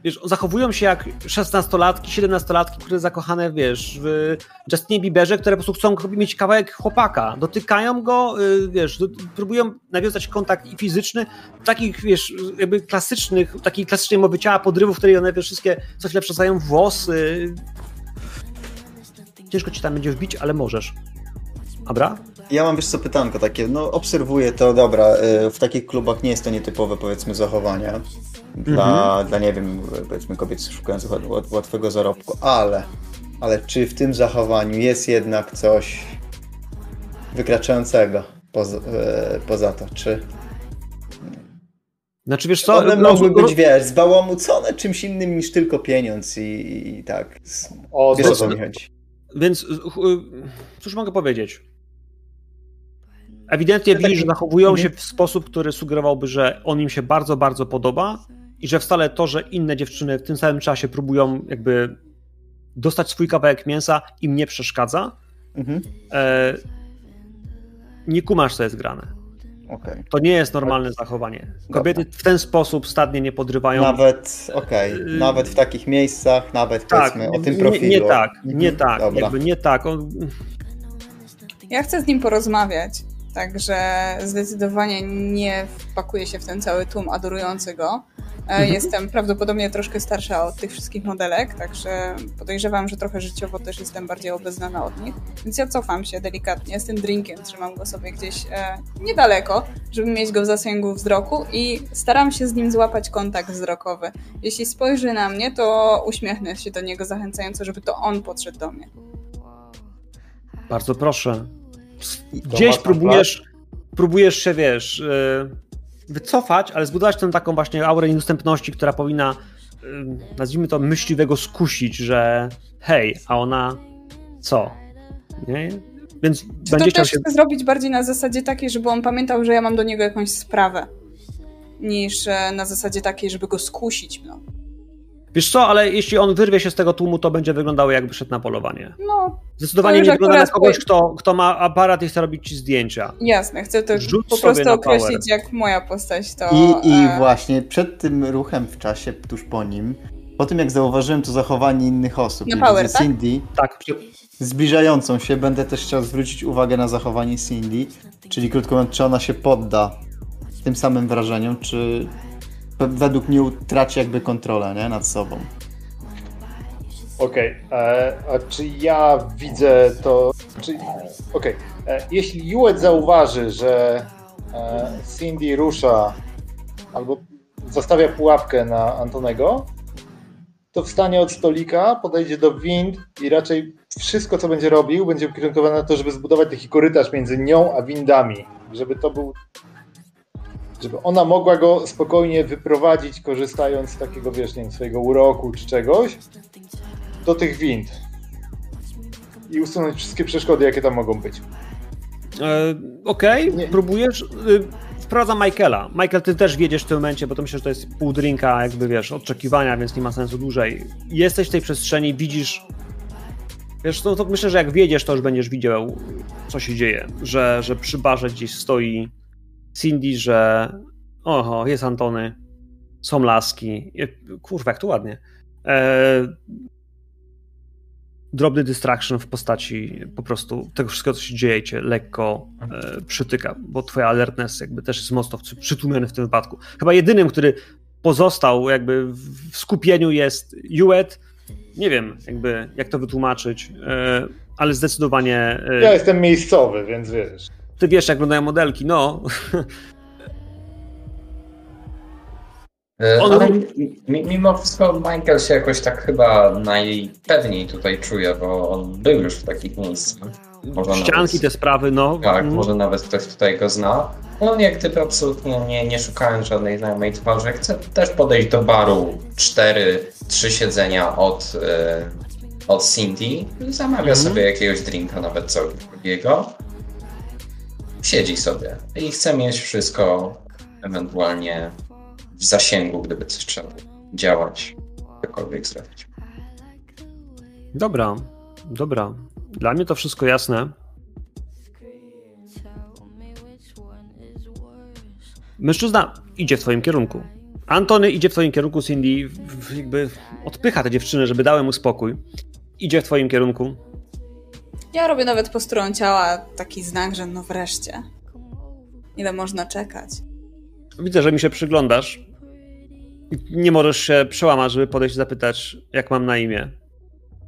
wiesz, zachowują się jak 16-latki, 17-latki, które zakochane, wiesz, w Justinie Bieberze, które po prostu chcą mieć kawałek chłopaka. Dotykają go, y, wiesz, próbują nawiązać kontakt i fizyczny, takich, wiesz, jakby klasycznych, takiej klasycznej mowy ciała, podrywów, w której one, wiesz, wszystkie co chwilę przestają włosy. Ciężko ci tam będzie wbić, ale możesz. Dobra? Ja mam wiesz co pytanko takie, no obserwuję to, dobra, y, w takich klubach nie jest to nietypowe powiedzmy zachowanie dla, dla nie wiem, powiedzmy kobiet szukających łat- łat- łatwego zarobku, ale, ale czy w tym zachowaniu jest jednak coś wykraczającego poza, e, poza to, czy Znaczy, wiesz co? one roz- mogły ro- być, wiesz, zbałamucone czymś innym niż tylko pieniądz i, i tak, O, wiesz o to, co mi chodzi. Więc, y, y, cóż mogę powiedzieć? Ewidentnie tak- widzisz, że zachowują Mhm. się w sposób, który sugerowałby, że on im się bardzo, bardzo podoba i że wcale to, że inne dziewczyny w tym samym czasie próbują jakby dostać swój kawałek mięsa im nie przeszkadza. Mhm. E, nie kumasz, co jest grane. Okej. To nie jest normalne zachowanie. Kobiety w ten sposób stadnie nie podrywają. Nawet, okej, Y- nawet w takich miejscach, nawet tak, powiedzmy o tym nie, profilu. nie tak, Mhm, nie tak, Dobra. jakby nie tak. On, Ja chcę z nim porozmawiać, także zdecydowanie nie wpakuję się w ten cały tłum adorujący go. E, Mhm. Jestem prawdopodobnie troszkę starsza od tych wszystkich modelek, także podejrzewam, że trochę życiowo też jestem bardziej obeznana od nich. Więc ja cofam się delikatnie z tym drinkiem, trzymam go sobie gdzieś e, niedaleko, żeby mieć go w zasięgu wzroku i staram się z nim złapać kontakt wzrokowy. Jeśli spojrzy na mnie, to uśmiechnę się do niego zachęcająco, żeby to on podszedł do mnie. Bardzo proszę. Gdzieś próbujesz, próbujesz się, wiesz, yy, wycofać, ale zbudować tę taką właśnie aurę niedostępności, która powinna, yy, nazwijmy to, myśliwego skusić, że hej, a ona co? Nie? Więc Czy będzie to też się... chcę zrobić bardziej na zasadzie takiej, żeby on pamiętał, że ja mam do niego jakąś sprawę, niż e, na zasadzie takiej, żeby go skusić. No, Wiesz co, ale jeśli on wyrwie się z tego tłumu, to będzie wyglądało jakby szedł na polowanie. no Zdecydowanie nie wygląda na kogoś, kto, kto ma aparat i chce robić ci zdjęcia. jasne, chcę to Rzuć po prostu określić, power. jak moja postać to... I, I e, właśnie przed tym ruchem w czasie, tuż po nim, po tym jak zauważyłem to zachowanie innych osób, Na power, tak? Cindy Tak, zbliżającą się, będę też chciał zwrócić uwagę na zachowanie Cindy, czyli krótko mówiąc, czy ona się podda tym samym wrażeniom, czy według mnie utraci jakby kontrolę nie, nad sobą. Okej, e, a czy ja widzę to. Czy, Okej, e, jeśli Juet zauważy, że e, Cindy rusza albo zostawia pułapkę na Antonego, to wstanie od stolika, podejdzie do wind i raczej wszystko, co będzie robił, będzie ukierunkowane na to, żeby zbudować taki korytarz między nią a windami. Żeby to był żeby ona mogła go spokojnie wyprowadzić, korzystając z takiego, wiesz, nie wiem, swojego uroku czy czegoś, do tych wind. I usunąć wszystkie przeszkody, jakie tam mogą być. E, Okej, Nie. próbujesz. Y, wprowadzam Michaela. Michael, ty też wiedziesz w tym momencie, bo to myślę, że to jest pół drinka, jakby wiesz, oczekiwania, więc nie ma sensu dłużej. Jesteś w tej przestrzeni, widzisz. Wiesz, no to myślę, że jak wiedziesz, to już będziesz widział, co się dzieje. Że, że przy barze gdzieś stoi Cindy, że. Oho, jest Antony. Są laski. Kurwa, jak to ładnie. E, drobny distraction w postaci po prostu tego wszystkiego, co się dzieje, cię lekko e, przytyka, bo twoja alertness jakby też jest mocno przy- przytłumiony w tym wypadku. Chyba jedynym, który pozostał jakby w skupieniu jest Juet. Nie wiem jakby jak to wytłumaczyć, e, ale zdecydowanie e, Ja jestem miejscowy, więc wiesz. Ty wiesz jak wyglądają modelki, no. E, On- mimo wszystko Michael się jakoś tak chyba najpewniej tutaj czuje, bo on był już w takich miejscach. Może Ścianki, nawet, te sprawy, no. Tak, Mm. może nawet ktoś tutaj go zna. On jak gdyby absolutnie nie, nie szukając żadnej znajomej twarzy, chce też podejść do baru cztery, trzy siedzenia od, e, od Cindy. Zamawia Mhm. sobie jakiegoś drinka, nawet całego. Siedzi sobie i chce mieć wszystko ewentualnie w zasięgu, gdyby coś trzeba działać, cokolwiek zrobić. Dobra, dobra. Dla mnie to wszystko jasne. Mężczyzna idzie w twoim kierunku. Antony idzie w twoim kierunku, Cindy jakby odpycha tę dziewczynę, żeby dałem mu spokój. Idzie w twoim kierunku. Ja robię nawet posturą ciała taki znak, że no wreszcie. Ile można czekać? Widzę, że mi się przyglądasz. Nie możesz się przełamać, żeby podejść i zapytać, jak mam na imię.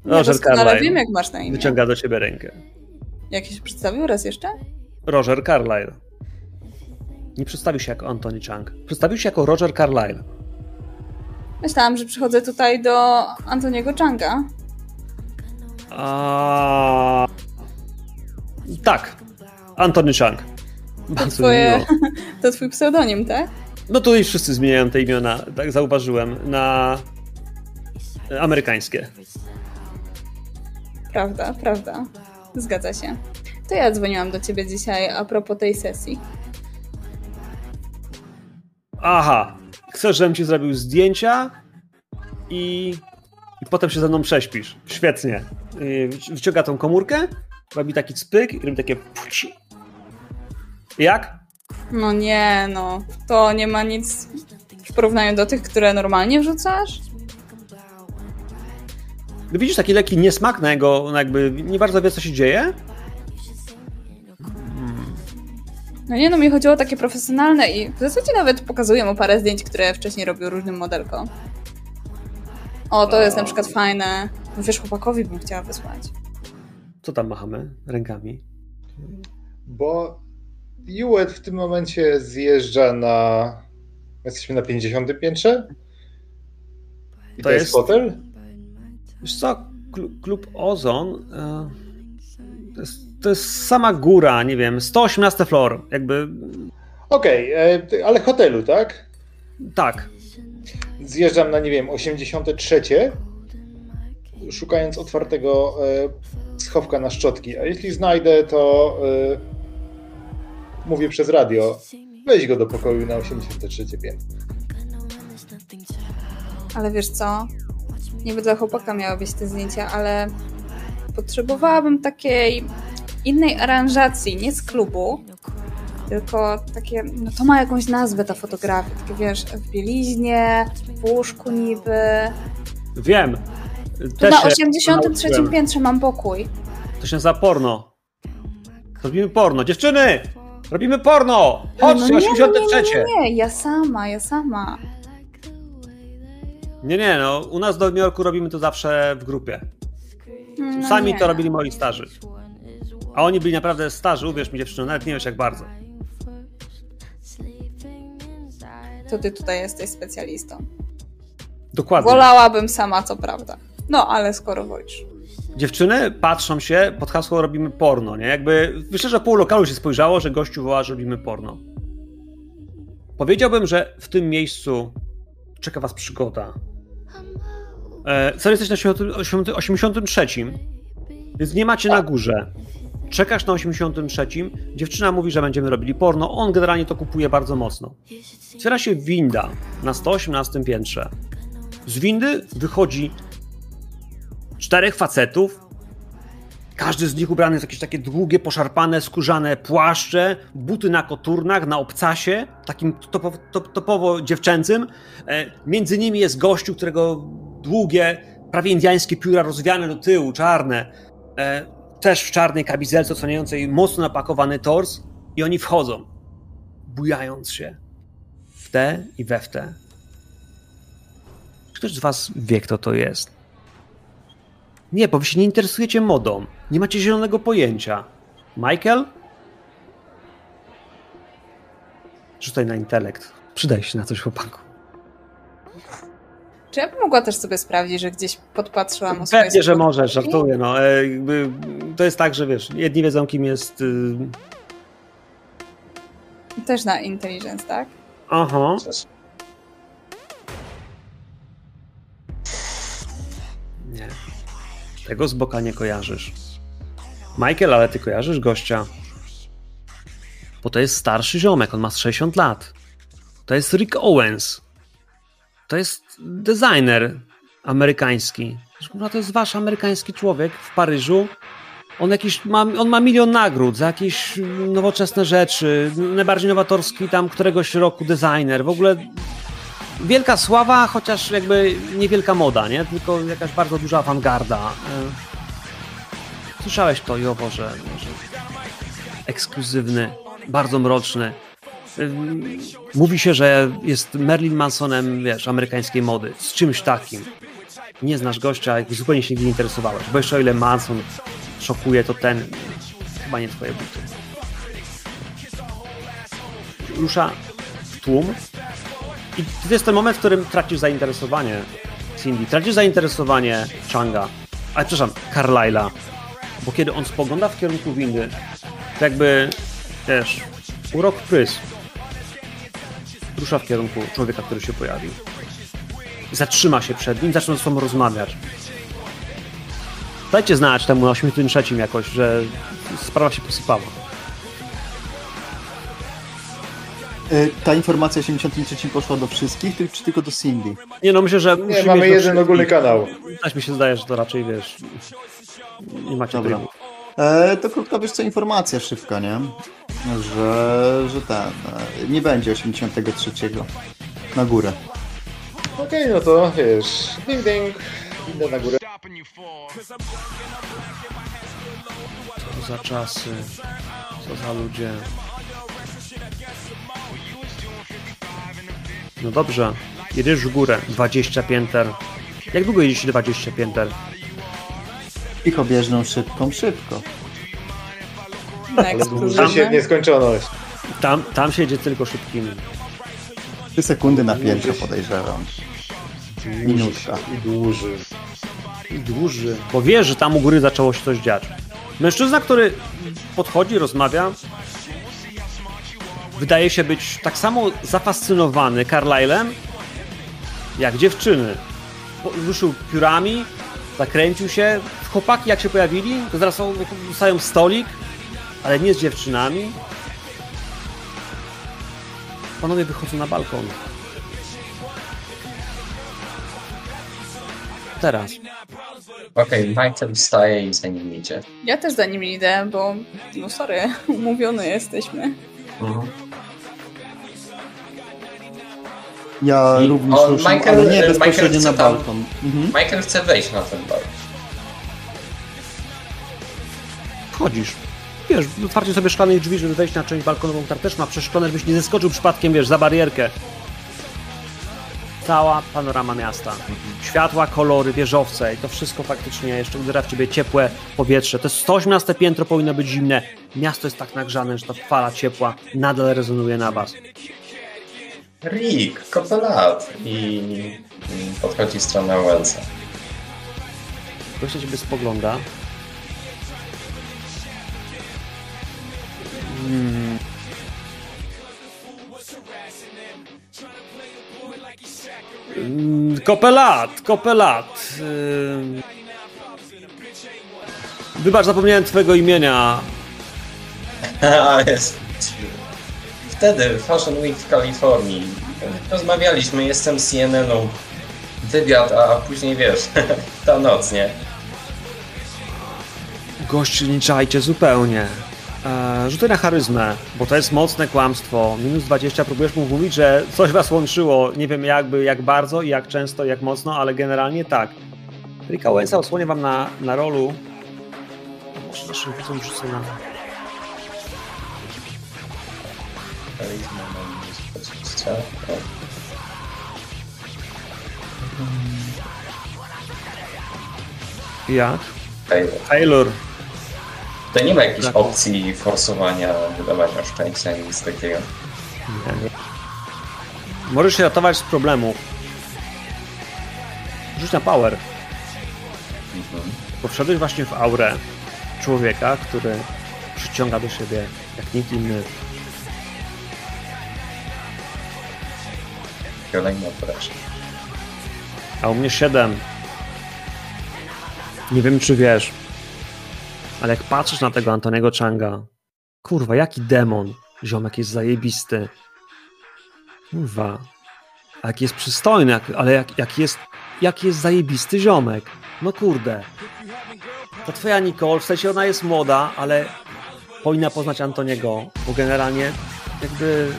Ja Roger doskonale wiem, jak masz na imię. wyciąga do ciebie rękę. Jak się przedstawił raz jeszcze? Roger Carlyle. Nie przedstawił się jako Anthony Chang. Przedstawił się jako Roger Carlyle. Myślałam, że przychodzę tutaj do Antoniego Changa. A... Tak. Anthony Chang. To, twoje, to twój pseudonim, tak? No tu już wszyscy zmieniają te imiona, tak zauważyłem, na amerykańskie. Prawda, prawda. Zgadza się. To ja dzwoniłam do ciebie dzisiaj a propos tej sesji. Aha. Chcesz, żebym ci zrobił zdjęcia i, i potem się ze mną prześpisz. Świetnie. Wyciąga tą komórkę, robi taki spyk i robi takie... Jak? No nie, no. To nie ma nic w porównaniu do tych, które normalnie wrzucasz? No Widzisz taki lekki niesmak na jego, na jakby nie bardzo wie co się dzieje? No nie, no mi chodziło o takie profesjonalne i w zasadzie nawet pokazuję mu parę zdjęć, które wcześniej robił różnym modelkom. O, to jest na przykład fajne. Wiesz, chłopakowi bym chciała wysłać. Co tam machamy rękami? Bo Juet w tym momencie zjeżdża na. Jesteśmy na 50 piętrze? I To to, jest jest- hotel? Wiesz co, Klu- klub Ozon e, to jest, to jest sama góra, nie wiem, 118 floor, jakby Okej, e, ty- ale hotelu, tak? tak. Zjeżdżam na, nie wiem, 83. Szukając otwartego e, schowka na szczotki. A jeśli znajdę, to e, mówię przez radio. Weź go do pokoju na 83 piętro. Ale wiesz co? Niby dla chłopaka miały być te zdjęcia, ale potrzebowałabym takiej innej aranżacji, nie z klubu, tylko takie, no to ma jakąś nazwę ta fotografia, takie wiesz, w bieliźnie, w łóżku niby. Wiem. Tu Też na się 83 nauczyłem. piętrze mam pokój. To się nazywa porno. Robimy porno. Dziewczyny! Robimy porno! Chodźcie, no nie, 83. Nie, nie, nie, ja sama, ja sama. Nie, nie, no u nas w Nowym Jorku robimy to zawsze w grupie. No Sami nie. to robili moi starzy. A oni byli naprawdę starzy, uwierz mi dziewczyno, nawet nie wiesz jak bardzo. To ty tutaj jesteś specjalistą. Dokładnie. Wolałabym sama, co prawda. No, ale skoro wolisz. Dziewczyny patrzą się pod hasło robimy porno, nie? Jakby myślę, że pół lokalu się spojrzało, że gościu woła, że robimy porno. powiedziałbym, że w tym miejscu czeka was przygoda. E, jesteś na 80 83, więc nie macie na górze. Czekasz na 83, dziewczyna mówi, że będziemy robili porno, on generalnie to kupuje bardzo mocno. Otwiera się winda na 118 piętrze. Z windy wychodzi czterech facetów. Każdy z nich ubrany jest jakieś takie długie, poszarpane, skórzane płaszcze, buty na koturnach, na obcasie, takim topowo, top, topowo dziewczęcym. E, Między nimi jest gościu, którego długie, prawie indiańskie pióra rozwiane do tyłu, czarne. Też w czarnej kamizelce odsłaniającej mocno napakowany tors. I oni wchodzą, bujając się w te i we w te. Ktoś z was wie, kto to jest? Nie, bo wy się nie interesujecie modą. Nie macie zielonego pojęcia. Michael? Rzucaj na intelekt. Przydaje się na coś, chłopaku. Czy ja bym mogła też sobie sprawdzić, że gdzieś podpatrzyłam o Pewnie, że możesz, żartuję. No. E, jakby, to jest tak, że wiesz, jedni wiedzą, kim jest... Y... Też na intelligence, tak? Aha. Nie. Tego z boka nie kojarzysz. Michael, ale ty kojarzysz gościa. Bo to jest starszy ziomek, on ma z 60 lat. To jest Rick Owens. To jest designer amerykański. Kurwa, To jest wasz amerykański człowiek w Paryżu. On, jakiś ma, on ma milion nagród za jakieś nowoczesne rzeczy. Najbardziej nowatorski tam któregoś roku designer. W ogóle wielka sława, chociaż jakby niewielka moda, nie? Tylko jakaś bardzo duża awangarda. E, Słyszałeś to, Jowo, że, że ekskluzywny, bardzo mroczny. Mówi się, że jest Merlin Mansonem, wiesz, amerykańskiej mody. Z czymś takim. Nie znasz gościa, jakby zupełnie się nim nie interesowałeś. Bo jeszcze o ile Manson szokuje, to ten chyba nie twoje buty. Rusza w tłum i to jest ten moment, w którym tracisz zainteresowanie Cindy, tracisz zainteresowanie Changa, ale przepraszam, Carlyla, bo kiedy on spogląda w kierunku windy, to jakby, wiesz, urok prys rusza w kierunku człowieka, który się pojawił. Zatrzyma się przed nim, zaczyna ze sobą rozmawiać. Dajcie znać temu na 83 jakoś, że sprawa się posypała. E, Ta informacja o 83 poszła do wszystkich, czy tylko do Cindy? Nie no, myślę, że Nie, mamy jeden ogólny kanał. Też mi się zdaje, że to raczej, wiesz, nie macie Dobra. trybu. E, to krótka, wiesz co, informacja szybka, nie? Że, że ten, e, nie będzie 83 na górę. Okej, no to wiesz, ding ding, idę na górę. Co za czasy, co za ludzie. No dobrze, jedziesz w górę, 20 pięter. Jak długo jedziecie 20 pięter? Ich obieżną szybką, szybko. Next, próbujemy. się w nieskończoność. Tam, tam się jedzie tylko szybkimi. 3 sekundy na piętro podejrzewam. Minutka. I dłuży. I dłuży, bo wie, że tam u góry zaczęło się coś dziać. Mężczyzna, który podchodzi, rozmawia, wydaje się być tak samo zafascynowany Carlylem, jak dziewczyny. Ruszył piórami, zakręcił się. Chłopaki jak się pojawili, to zaraz są- dostają stolik, ale nie z dziewczynami. Panowie wychodzą na balkon. Teraz. Okej, Michael wstaje i za nim idzie. Ja też za nim idę, bo no sorry, umówione jesteśmy. Mhm. Ja I również on- ruszam, Michael- ale nie Michael bezpośrednio na tam- balkon. Mhm. Michael chce wejść na ten bar. Wchodzisz. Wiesz, otwarcie sobie szklanych drzwi, żeby wejść na część balkonową, która też ma przeszklone, żebyś nie zeskoczył przypadkiem, wiesz, za barierkę. Cała panorama miasta. Światła, kolory, wieżowce i to wszystko faktycznie jeszcze uderza w ciebie ciepłe powietrze. To jest 118 piętro, powinno być zimne. Miasto jest tak nagrzane, że ta fala ciepła nadal rezonuje na was. Rick, kopelat. I i podchodzi w stronę Wellsa. Gość na ciebie spogląda. Mm, Kopelat, kopelat. Ym. Wybacz, zapomniałem twojego imienia. A, jest. Wtedy, Fashion Week w Kalifornii. Rozmawialiśmy, jestem z CNN-u. Wywiad, a później wiesz, ta noc, nie? Gościu, zupełnie. Eee, rzucaj na charyzmę, bo to jest mocne kłamstwo. Minus 20, próbujesz mu mówić, że coś was łączyło. Nie wiem jakby, jak bardzo, i jak często, jak mocno, ale generalnie tak. Rika Wensa osłonię wam na, na rolu. Może widzom rzucę na... Charyzma mam minus 20. O, Jak? okej. Taylor. To nie ma jakiejś Tak. opcji forsowania, wydawania szczęścia, nic takiego. Nie, nie. Możesz się ratować z problemów. Rzuć na power. Bo wszedłeś właśnie w aurę człowieka, który przyciąga do siebie jak nikt inny. Kolejny proszę. A u mnie 7. Nie wiem, czy wiesz, ale jak patrzysz na tego Antoniego Changa, kurwa, jaki demon. Ziomek jest zajebisty. Kurwa. A jaki jest przystojny, jak, ale jak, jak jest, jaki jest zajebisty ziomek. No kurde. Ta twoja Nicole, w sensie ona jest młoda, ale powinna poznać Antoniego, bo generalnie jakby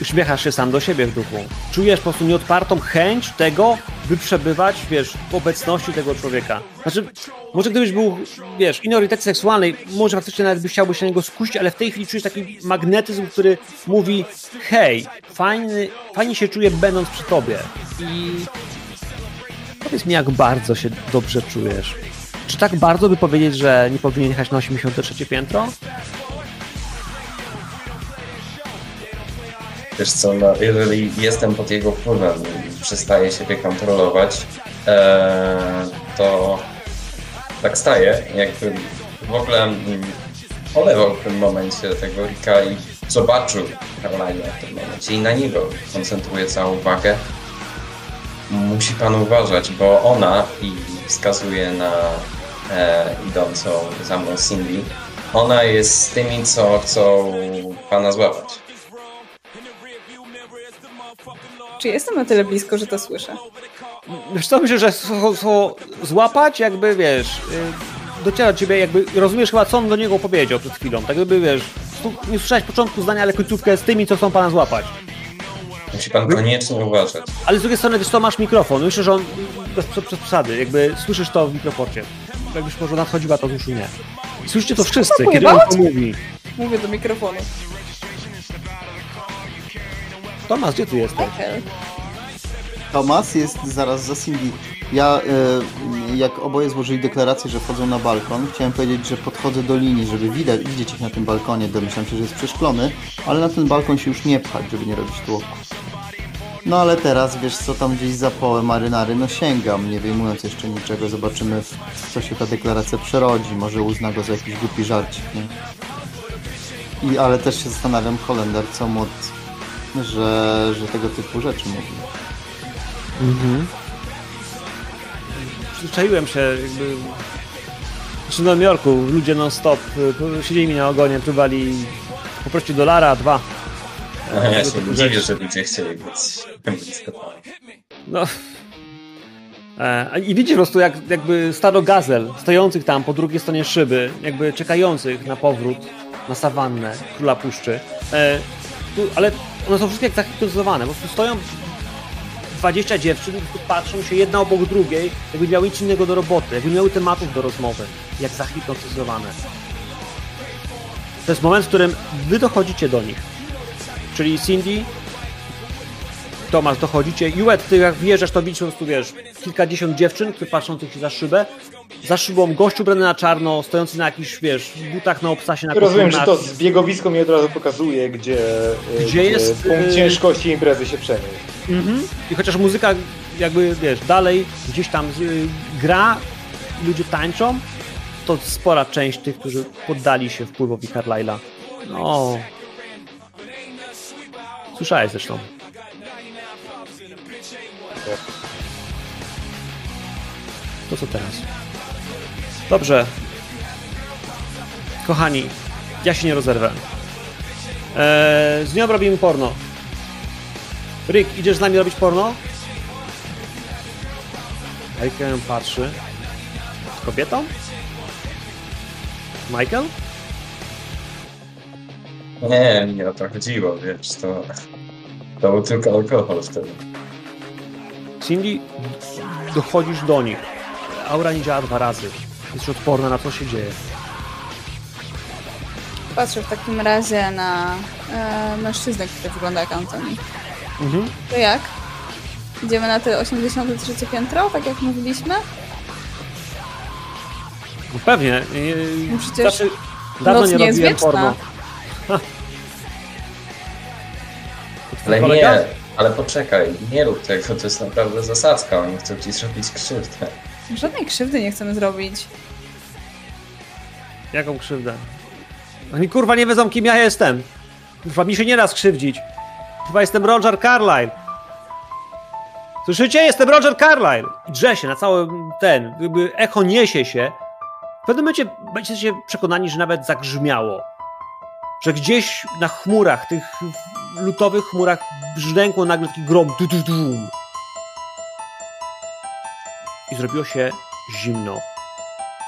uśmiechasz się sam do siebie w duchu. Czujesz po prostu nieodpartą chęć tego, by przebywać, wiesz, w obecności tego człowieka. Znaczy, może gdybyś był, wiesz, innej orientacji seksualnej, może faktycznie nawet byś chciałby się na niego skusić, ale w tej chwili czujesz taki magnetyzm, który mówi hej, fajny, fajnie się czuję będąc przy tobie. I powiedz mi, jak bardzo się dobrze czujesz. Czy tak bardzo by powiedzieć, że nie powinien jechać na 83 piętro? Wiesz co, no, jeżeli jestem pod jego wpływem i przestaję siebie kontrolować, e, to tak staje, jakby w ogóle mm, olewał w tym momencie tego Rika i zobaczył Caroline w tym momencie i na niego koncentruje całą uwagę. Musi pan uważać, bo ona i wskazuje na e, idącą za mną Cindy, ona jest z tymi, co chcą pana złapać. Czy jestem na tyle blisko, że to słyszę? Wiesz co, myślę, że słowo, złapać, jakby wiesz, yy, dociera do ciebie, jakby rozumiesz chyba, co on do niego powiedział przed chwilą. Tak jakby wiesz, nie słyszałeś początku zdania, ale końcówkę z tymi, co chcą pana złapać. Musi pan koniecznie uważać. Ale z drugiej strony, wiesz co, masz mikrofon. Myślę, że on bez, bez przesady, jakby słyszysz to w mikroporcie. Jakbyś może nadchodziła, to już nie. Słyszycie to wszyscy, kiedy on to mówi. Mówię do mikrofonu. Tomasz, gdzie ty jesteś? Tomas jest zaraz za Cindy. Ja, e, jak oboje złożyli deklarację, że wchodzą na balkon, chciałem powiedzieć, że podchodzę do linii, żeby widać, widzieć ich na tym balkonie. Domyślam się, że jest przeszklony, ale na ten balkon się już nie pchać, żeby nie robić tłoku. No ale teraz, wiesz co, tam gdzieś za połę marynary, no sięgam, nie wyjmując jeszcze niczego. Zobaczymy, co się ta deklaracja przerodzi. Może uzna go za jakiś głupi żarcik, nie? I, ale też się zastanawiam, Holender, co mod, że, że tego typu rzeczy mówi. Mhm. Przyzwyczaiłem się, jakby. Znaczy w Nowym Jorku ludzie non-stop y, siedzieli mi na ogonie, próbowali poprosić dolara, dwa. No, ja się nie dziwię, że ludzie chcieli być. No. E, I widzisz po prostu jak, jakby stado gazel stojących tam po drugiej stronie szyby, jakby czekających na powrót na sawannę króla puszczy. E, tu, ale one są wszystkie jak zahipnotyzowane, po prostu stoją 20 dziewczyn, patrzą się jedna obok drugiej, jakby miały nic innego do roboty, jakby miały tematów do rozmowy, jak zahipnotyzowane. To jest moment, w którym wy dochodzicie do nich. Czyli Cindy, Tomasz, dochodzicie. Juet, ty jak wjeżdżasz, to widzisz po prostu, wiesz, kilkadziesiąt dziewczyn, które się za szybę. Za szybą gościu ubrany na czarno, stojący na jakichś, wiesz, butach na obcasie, na Rozumiem, że to zbiegowisko mi od razu pokazuje, gdzie, e, Gdzie jest, punkt e, ciężkości imprezy się przenieść. Mhm. I chociaż muzyka jakby, wiesz, dalej gdzieś tam y, gra, ludzie tańczą, to spora część tych, którzy poddali się wpływowi Carlyle'a. No. Słyszałeś zresztą. To co teraz? Dobrze. Kochani, ja się nie rozerwę. Eee, z nią robimy porno. Rick, idziesz z nami robić porno? Ją patrzy. Z kobietą? Michael? Nie, nie o to chodziło, wiesz, to, to był tylko alkohol wtedy. Cindy, dochodzisz do nich. Aura nie działa dwa razy. Jesteś odporna na co się dzieje. Patrzę w takim razie na e, mężczyznę, który wygląda jak Antoni. Mhm. To jak? Idziemy na te 83 piętro, tak jak mówiliśmy? No pewnie. Yy, No przecież znaczy, dawno noc nie nie jest robiłem wieczna. porno. Ale nie, ale poczekaj, nie rób tego, to jest naprawdę zasadzka, oni chcą ci zrobić krzywdę. Żadnej krzywdy nie chcemy zrobić. Jaką krzywdę? Oni kurwa nie wiedzą kim ja jestem. Kurwa mi się nie da skrzywdzić. Chyba jestem Roger Carlyle. Słyszycie? Jestem Roger Carlyle. I drze się na cały ten, jakby echo niesie się. W pewnym momencie będziecie przekonani, że nawet zagrzmiało. Że gdzieś na chmurach, tych lutowych chmurach brzdękło nagle taki grom. Du, du, du. I zrobiło się zimno.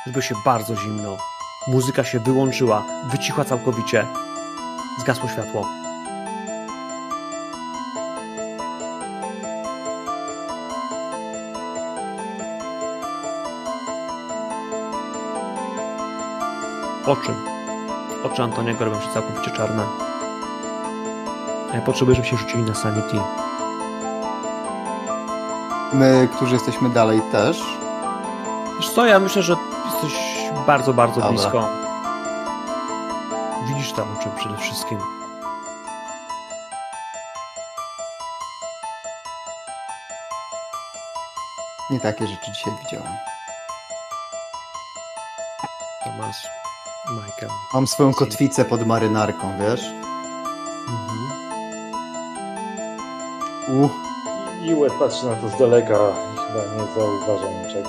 Zrobiło się bardzo zimno. Muzyka się wyłączyła, wycichła całkowicie. Zgasło światło. Oczy. Oczy Antoniego robią się całkowicie czarne. Potrzebuję, żeby się rzucili na sanity. My, którzy jesteśmy dalej też. Wiesz co, ja myślę, że jesteś bardzo, bardzo Dobra. blisko. Widzisz tam oczy przede wszystkim. Nie takie rzeczy dzisiaj widziałem. Tomasz, Michael. Mam swoją kotwicę pod marynarką, wiesz? Mhm. Uh, Iłet patrzy na to z daleka i chyba nie zauważa niczego.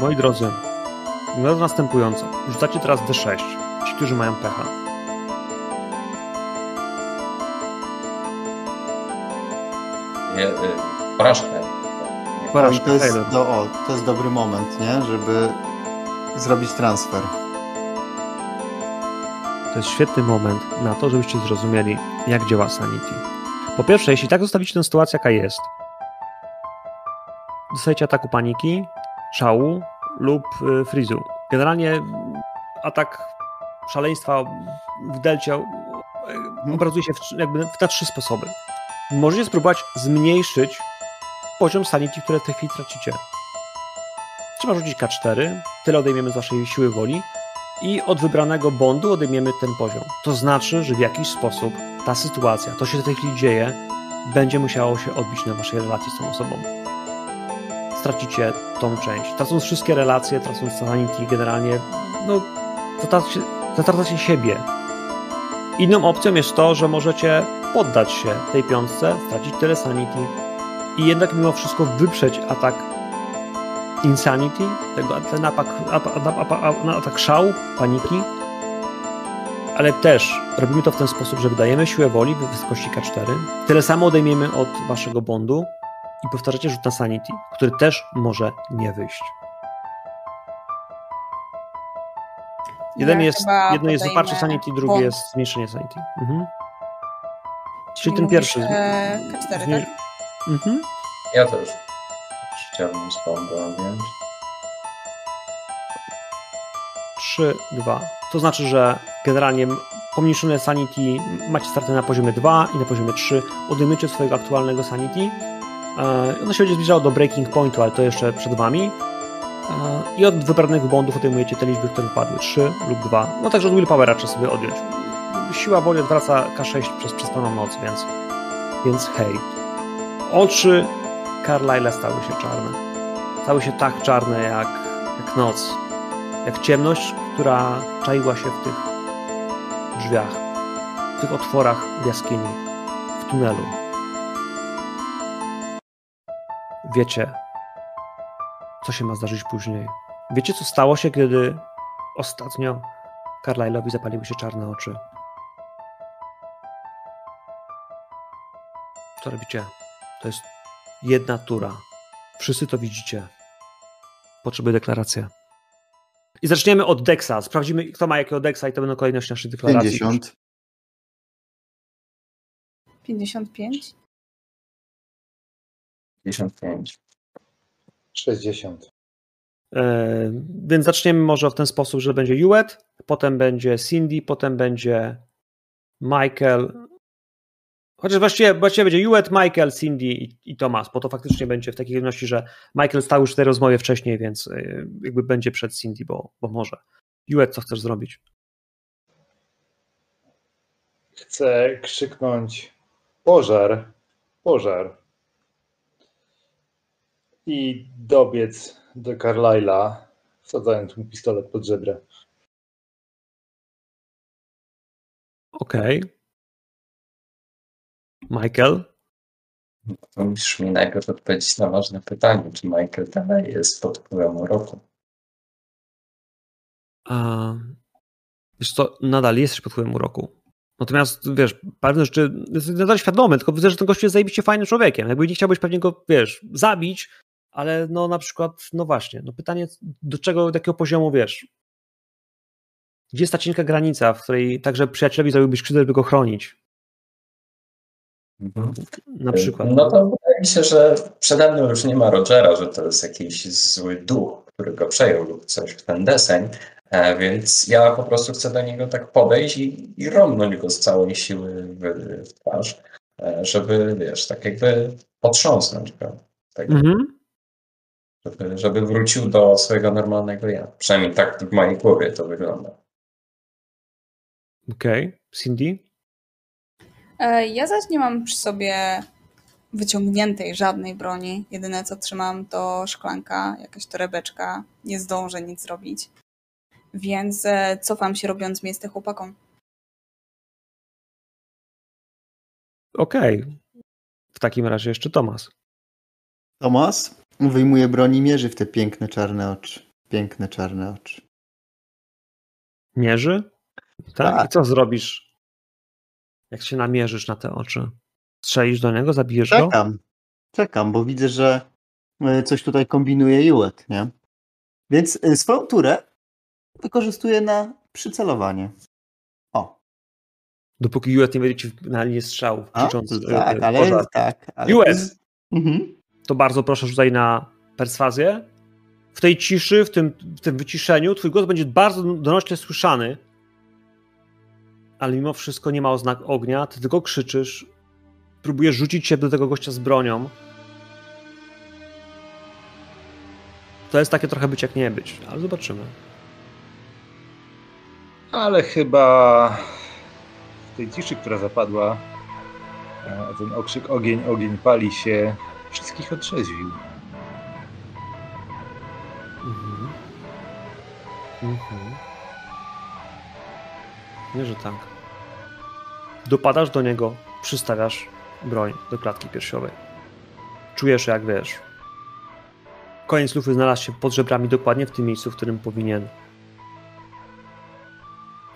Moi drodzy, wygląda następująco. Rzucacie teraz D6. Ci, którzy mają pecha. Nie, y, porażkę. i Porażka, to jest, do, o, to jest dobry moment, nie? Żeby zrobić transfer. To jest świetny moment na to, żebyście zrozumieli, jak działa Sanity. Po pierwsze, jeśli tak zostawicie tę sytuację, jaka jest, dostajecie ataku paniki, szału lub y, frizu. Generalnie atak szaleństwa w delcie y, obrazuje się w, jakby w- na trzy sposoby. Możecie spróbować zmniejszyć poziom sanity, które w tej chwili tracicie. Trzeba rzucić K4, tyle odejmiemy z waszej siły woli i od wybranego bondu odejmiemy ten poziom. To znaczy, że w jakiś sposób ta sytuacja, to się w tej chwili dzieje, będzie musiało się odbić na waszej relacji z tą osobą. Stracicie tą część. Tracąc wszystkie relacje, tracąc sanity, generalnie, no, zatracacie, siebie. Inną opcją jest to, że możecie poddać się tej piątce, stracić tyle sanity i jednak mimo wszystko wyprzeć atak Insanity, tego, ten atak, ap, atak szału, paniki, ale też robimy to w ten sposób, że wydajemy siłę woli w wysokości K4, tyle samo odejmiemy od waszego bondu i powtarzacie rzut na Sanity, który też może nie wyjść. Jeden Ja jest, jedno jest wyparcie Sanity, drugie bond. jest zmniejszenie Sanity. Mhm. Czyli ten mówisz, pierwszy. E, K4, Zmniejsz- tak? Mhm. Ja też chciałbym z Bonda odjąć. 3, 2. To znaczy, że generalnie pomniejszone sanity macie starty na poziomie 2 i na poziomie 3. Odejmujecie swojego aktualnego sanity. E, Ono się będzie zbliżało do breaking pointu, ale to jeszcze przed wami. E, I od wybranych bondów odejmujecie te liczby, które wypadły. 3 lub 2. No także od willpowera trzeba sobie odjąć. Siła woli odwraca K6 przez przespaną noc, więc, więc hej. Oczy Carlyle'a stały się czarne. Stały się tak czarne jak, jak noc jak ciemność, która czaiła się w tych drzwiach, w tych otworach w jaskini, w tunelu. Wiecie, co się ma zdarzyć później. Wiecie, co stało się, kiedy ostatnio Carlyle'owi zapaliły się czarne oczy. Co robicie? To jest jedna tura. Wszyscy to widzicie. Potrzebuję deklarację. I zaczniemy od Dexa. Sprawdzimy, kto ma jakiego Dexa i to będą kolejność naszej deklaracji. 50. 55? 55. 60. E, więc zaczniemy może w ten sposób, że będzie Juet, potem będzie Cindy, potem będzie Michael. Chociaż właściwie, właściwie będzie Juet, Michael, Cindy i, i Thomas, bo to faktycznie będzie w takiej jedności, że Michael stał już w tej rozmowie wcześniej, więc e, jakby będzie przed Cindy, bo, bo może. Juet, co chcesz zrobić? Chcę krzyknąć pożar, pożar. I dobiec do Carlyla, wsadzając mu pistolet pod żebra. Okej. Michael? To musisz mi najpierw odpowiedzieć na ważne pytanie, czy Michael dalej jest pod wpływem uroku. A, wiesz co, nadal jesteś pod wpływem uroku. Natomiast, wiesz, pewne rzeczy, jesteś nadal świadomy, tylko widzę, że ten gość jest zajebiście fajnym człowiekiem. Jakby nie chciałbyś pewnie go, wiesz, zabić, ale no na przykład, no właśnie, no pytanie, do czego, do jakiego poziomu, wiesz, gdzie jest ta cienka granica, w której także przyjacielowi zrobiłbyś krzywdę, żeby go chronić, na przykład. No to wydaje mi się, że przede mną już nie ma Rogera, że to jest jakiś zły duch, który go przejął lub coś w ten deseń, e, więc ja po prostu chcę do niego tak podejść i, i romnąć go z całej siły w, w twarz, e, żeby, wiesz, tak jakby potrząsnąć go. Tak, Mhm. żeby, żeby wrócił do swojego normalnego ja. Przynajmniej tak w mojej głowie to wygląda. Okej, Cindy? E, Ja zaś nie mam przy sobie wyciągniętej żadnej broni. Jedyne co trzymam to szklanka, jakaś torebeczka. Nie zdążę nic zrobić. Więc e, cofam się robiąc miejsce chłopakom. Okej. W takim razie jeszcze Tomas. Tomas wyjmuje broń i mierzy w te piękne czarne oczy. Piękne czarne oczy. Mierzy? Tak? Tak. I co zrobisz, jak się namierzysz na te oczy? Strzelisz do niego, zabijesz go? Czekam. Czekam, bo widzę, że e, coś tutaj kombinuje Juet, nie? Więc e, swoją turę wykorzystuję na przycelowanie. O. Dopóki Juet nie będzie ci na linię strzałów, A, krzycząc to e, tak, e, ale pożar. tak. Ale! Mhm. To bardzo proszę rzucaj na perswazję. W tej ciszy, w tym, w tym wyciszeniu, twój głos będzie bardzo donośnie słyszany, ale mimo wszystko nie ma oznak ognia, ty tylko krzyczysz, próbujesz rzucić się do tego gościa z bronią. To jest takie trochę być jak nie być, ale zobaczymy. Ale chyba w tej ciszy, która zapadła, ten okrzyk ogień, ogień pali się, wszystkich otrzeźwił. Mhm. Mhm. Nie, że tak. Dopadasz do niego, przystawiasz broń do klatki piersiowej. Czujesz, jak wiesz. Koniec lufy znalazł się pod żebrami dokładnie w tym miejscu, w którym powinien.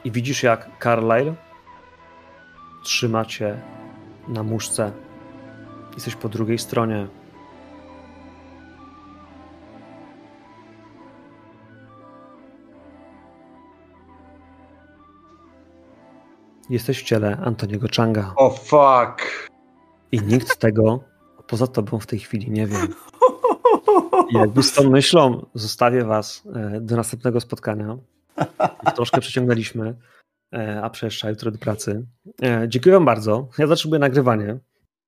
I widzisz, jak Carlyle trzyma cię na muszce. Jesteś po drugiej stronie. Jesteś w ciele Antoniego Changa. O fuck! I nikt tego poza tobą w tej chwili nie wie. I jakby z tą myślą zostawię was e, do następnego spotkania. Troszkę przeciągnęliśmy, e, a przecież jutro do pracy. E, Dziękuję wam bardzo. Ja zatrzymuję nagrywanie.